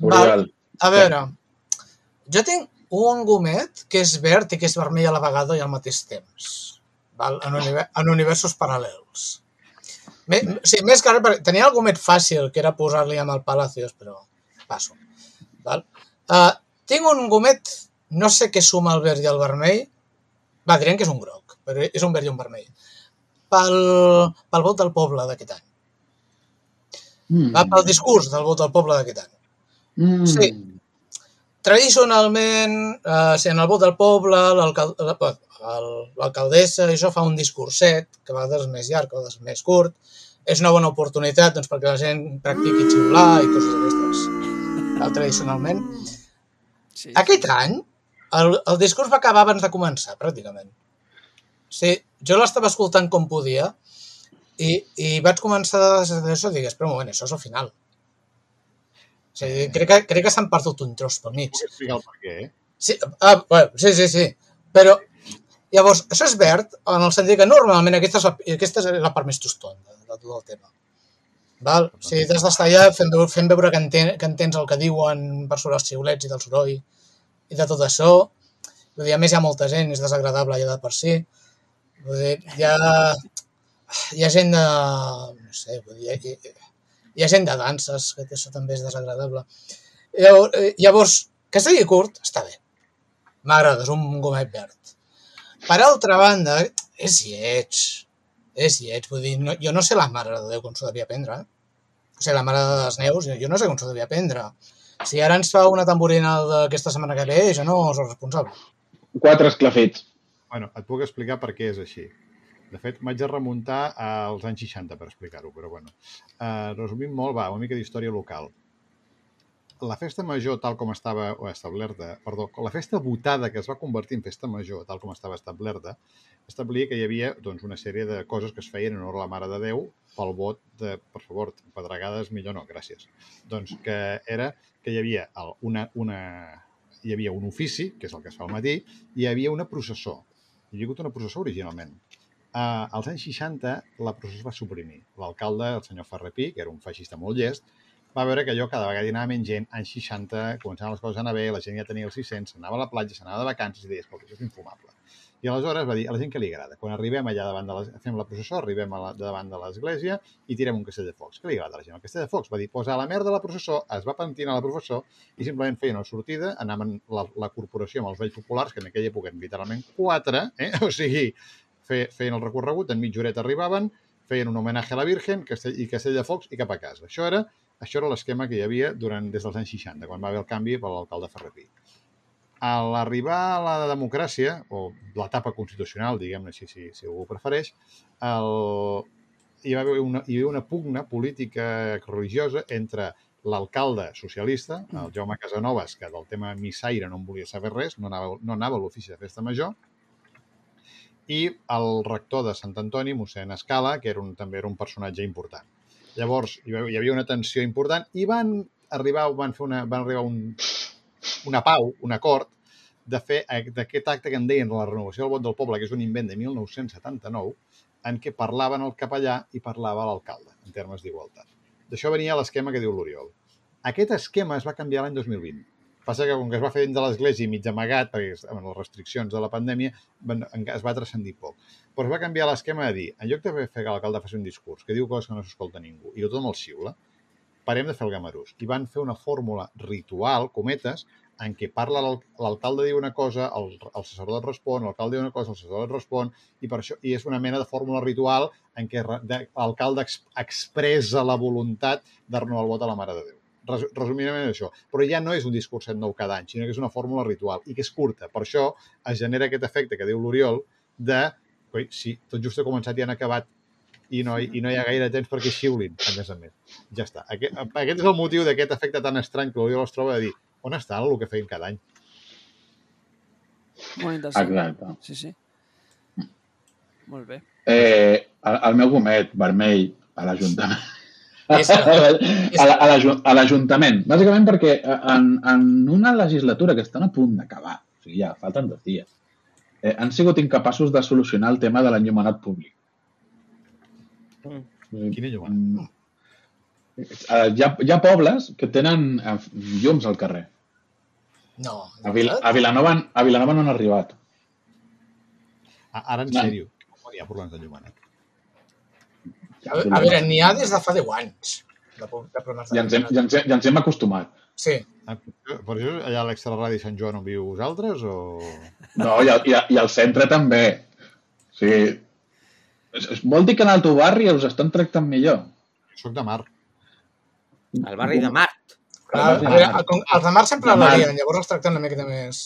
Oriol, a veure, jo tinc un gomet que és verd i que és vermell a la vegada i al mateix temps, val? En, univer en universos paral·lels. Me, sí, més que res, tenia el gomet fàcil, que era posar-li amb el Palacios, però passo. Val? Uh, tinc un gomet, no sé què suma el verd i el vermell, va, direm que és un groc, però és un verd i un vermell, pel, pel vot del poble d'aquest any. Mm. Va pel discurs del vot del poble d'aquest any. Mm. Sí. Tradicionalment, eh, si en el vot del poble, el- l'alcaldessa i això fa un discurset, que a vegades és més llarg, a vegades més curt. És una bona oportunitat doncs, perquè la gent practiqui xiular i coses d'aquestes, eh, tradicionalment. Sí. Aquest any, el, el discurs va acabar abans de començar, pràcticament. Sí, jo l'estava escoltant com podia i, i vaig començar a això i digues, però un moment, això és el final. O sigui, crec que, crec que s'han perdut un tros pel mig. Puc explicar el per què, eh? Sí, ah, bueno, sí, sí, sí. Però, llavors, això és verd en el sentit que normalment aquesta és la, aquesta és la part més tostona de, de tot el tema. Val? O sigui, t'has d'estar allà fent, fent veure que, enten, que entens el que diuen per sobre els xiulets i del soroll i de tot això. Vull dir, a més hi ha molta gent, és desagradable ja de per si. Vull dir, hi ha, hi ha gent de... no sé, vull dir, hi, hi ha gent de danses, que això també és desagradable. Llavors, eh, llavors que sigui curt, està bé. M'agrada, és un gomet verd. Per altra banda, és lleig. És lleig, vull dir, no, jo no sé la mare de Déu com s'ho devia prendre. Eh? O sigui, la mare de les neus, jo, no sé com s'ho devia prendre. Si ara ens fa una tamborina d'aquesta setmana que ve, jo no soc responsable. Quatre esclafits. Bueno, et puc explicar per què és així. De fet, m'haig de remuntar als anys 60 per explicar-ho, però bueno. Uh, resumint molt, va, una mica d'història local la festa major, tal com estava establerta, perdó, la festa votada que es va convertir en festa major, tal com estava establerta, establia que hi havia doncs, una sèrie de coses que es feien en honor a la Mare de Déu pel vot de, per favor, pedregades millor no, gràcies. Doncs que era que hi havia el, una, una, hi havia un ofici, que és el que es fa al matí, i hi havia una processó. Hi havia hagut una processó originalment. Uh, als anys 60 la processó es va suprimir. L'alcalde, el senyor Ferrepí, que era un feixista molt llest, va veure que allò cada vegada hi anava menys gent, anys 60, començaven les coses a anar bé, la gent ja tenia els 600, s'anava a la platja, s'anava de vacances i deia, escolta, això és infumable. I aleshores va dir, a la gent que li agrada, quan arribem allà davant de la, fem la processó, arribem la, davant de l'església i tirem un castell de focs. Què li agrada a la gent? El castell de focs va dir, posar la merda a la processó, es va pentinar la processó i simplement feien una sortida, anaven la, la corporació amb els vells populars, que en aquella època eren literalment quatre, eh? o sigui, feien el recorregut, en mitja horeta arribaven, feien un homenatge a la Virgen castell, i castell de focs i cap a casa. Això era això era l'esquema que hi havia durant des dels anys 60, quan va haver el canvi per l'alcalde Ferrepí. A l'arribar a la democràcia, o l'etapa constitucional, diguem-ne si, si, si algú prefereix, el, hi, va haver una, hi havia una pugna política religiosa entre l'alcalde socialista, el mm. Jaume Casanovas, que del tema missaire no en volia saber res, no anava, no anava a l'ofici de festa major, i el rector de Sant Antoni, mossèn Escala, que era un, també era un personatge important. Llavors, hi havia una tensió important i van arribar, van fer una, van arribar un, una pau, un acord, de fer d'aquest acte que en deien la renovació del vot del poble, que és un invent de 1979, en què parlaven el capellà i parlava l'alcalde, en termes d'igualtat. D'això venia l'esquema que diu l'Oriol. Aquest esquema es va canviar l'any 2020. Passa que com que es va fer dins de l'església i mig amagat, perquè amb les restriccions de la pandèmia es va transcendir poc. Però es va canviar l'esquema de dir, en lloc de fer que l'alcalde faci un discurs que diu coses que no s'escolta ningú i tothom el xiula, parem de fer el gamarús. I van fer una fórmula ritual, cometes, en què parla l'alcalde diu una cosa, el, el sacerdot respon, l'alcalde diu una cosa, el sacerdot respon, i per això i és una mena de fórmula ritual en què l'alcalde expressa la voluntat de renovar el vot a la Mare de Déu. Resumidament això. Però ja no és un discurs nou cada any, sinó que és una fórmula ritual i que és curta. Per això es genera aquest efecte que diu l'Oriol de Coi, sí, tot just ha començat i han acabat i no, i no hi ha gaire temps perquè xiulin, a més a més. Ja està. Aquest, aquest és el motiu d'aquest efecte tan estrany que l'Oriol es troba de dir on està el que feien cada any? Molt interessant. Exacte. Sí, sí. Molt bé. Eh, el, el meu gomet vermell a l'Ajuntament. A l'Ajuntament. Bàsicament perquè en, en una legislatura que estan a punt d'acabar, o sigui, ja falten dos dies, eh, han sigut incapaços de solucionar el tema de l'enllumenat públic. Mm. Quin enllumenat? Mm. Eh, hi, ha, hi ha pobles que tenen eh, llums al carrer. No. A, Vil a, Vilanova, a Vilanova no han arribat. Ara, en no. sèrio, com hi ha problemes d'enllumenat? A, a veure, n'hi ha des de fa 10 anys. De, de ja, ens hem, ja, ens, ja ens hem acostumat. Sí. Ah, per això allà a l'extra ràdio Sant Joan on viu vosaltres o...? No, i, i, i al centre també. O sigui, es, vol dir que en el teu barri us estan tractant millor. Soc de Mar. El barri de Mart. Clar, el de Mar. els de Mar sempre la lien, llavors els tracten una mica més...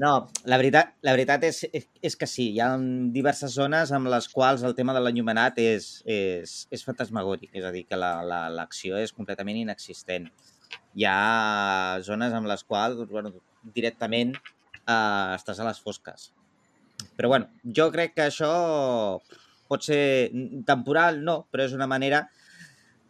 No, la veritat, la veritat és, és que sí, hi ha diverses zones amb les quals el tema de l'enllumenat és, és, és fantasmagòric, és a dir, que l'acció la, és completament inexistent hi ha zones amb les quals bueno, directament eh, estàs a les fosques. Però bueno, jo crec que això pot ser temporal, no, però és una manera...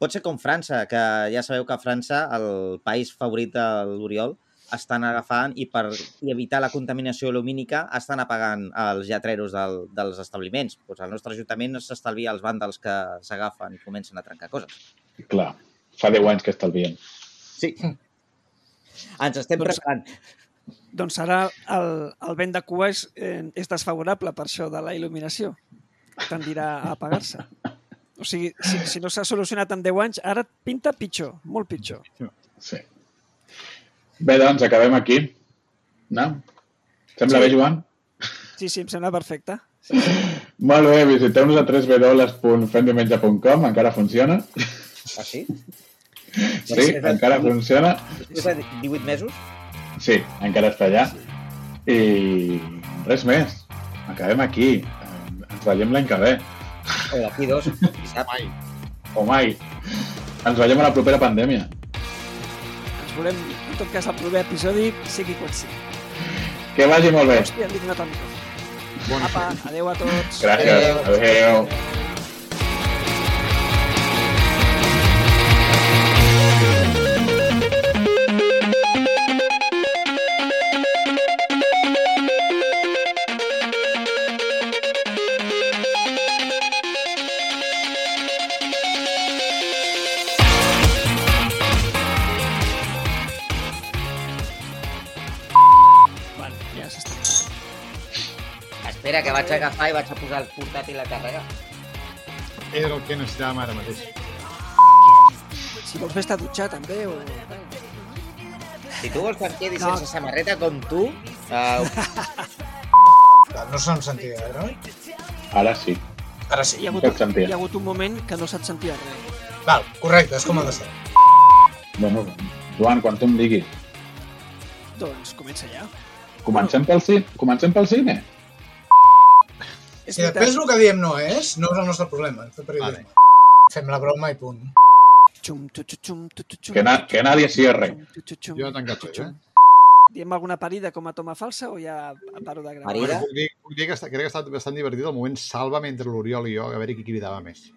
Pot ser com França, que ja sabeu que França, el país favorit de l'Oriol, estan agafant i per i evitar la contaminació lumínica estan apagant els lletreros del, dels establiments. Pues el nostre ajuntament s'estalvia els vàndals que s'agafen i comencen a trencar coses. Clar, fa 10 anys que estalviem. Sí. Ens estem Doncs- preparant. Doncs ara el, el vent de cua és, eh, és desfavorable per això de la il·luminació. Tendirà a apagar-se. O sigui, si, si no s'ha solucionat en 10 anys, ara pinta pitjor, molt pitjor. Sí. Bé, doncs, acabem aquí. No? Sembla Sí. bé, Joan? Sí, sí, em sembla perfecte. Molt bé, visiteu-nos a www.femdiumenge.com, encara funciona. Ah, sí? Sí, encara funciona. Després de 18 mesos? Sí, encara està allà. I res més. Acabem aquí. Ens veiem l'any que ve. O d'aquí dos, qui sap? Mai. O mai. Ens veiem a la propera pandèmia. Ens veurem, en tot cas, al proper episodi, sigui quan sigui. Que vagi molt bé. Hòstia, li he donat el micròfon. Bon Apa, adeu a tots. Gràcies. Adéu. Vale, vaig agafar i vaig a posar el portàtil a carregar. Era el que necessitàvem ara mateix. Si vols vés-te a dutxar, també, o... Si tu vols que em quedi No. sense samarreta com tu, uh, No se'm sentia, eh, no? Ara sí. Ara sí. Hi ha, hagut, sentia. hi ha hagut un moment que no se't sentia res. Val, correcte, és com ha de ser. Bueno, Joan, quan tu em diguis. Doncs comença ja. Comencem pel cine? Comencem pel cine? És Si després el que diem no és, no és el nostre problema. Periodisme. Fem la broma i punt. Xum, tu, tu, xum, tu, tu, xum, Que, na que nadie cierre. Jo he tancat eh? Diem alguna parida com a toma falsa o ja paro de gravar? Parida? Puc dir, puc dir que està, crec que ha estat bastant divertit el moment salva mentre l'Oriol i jo a veure qui cridava més.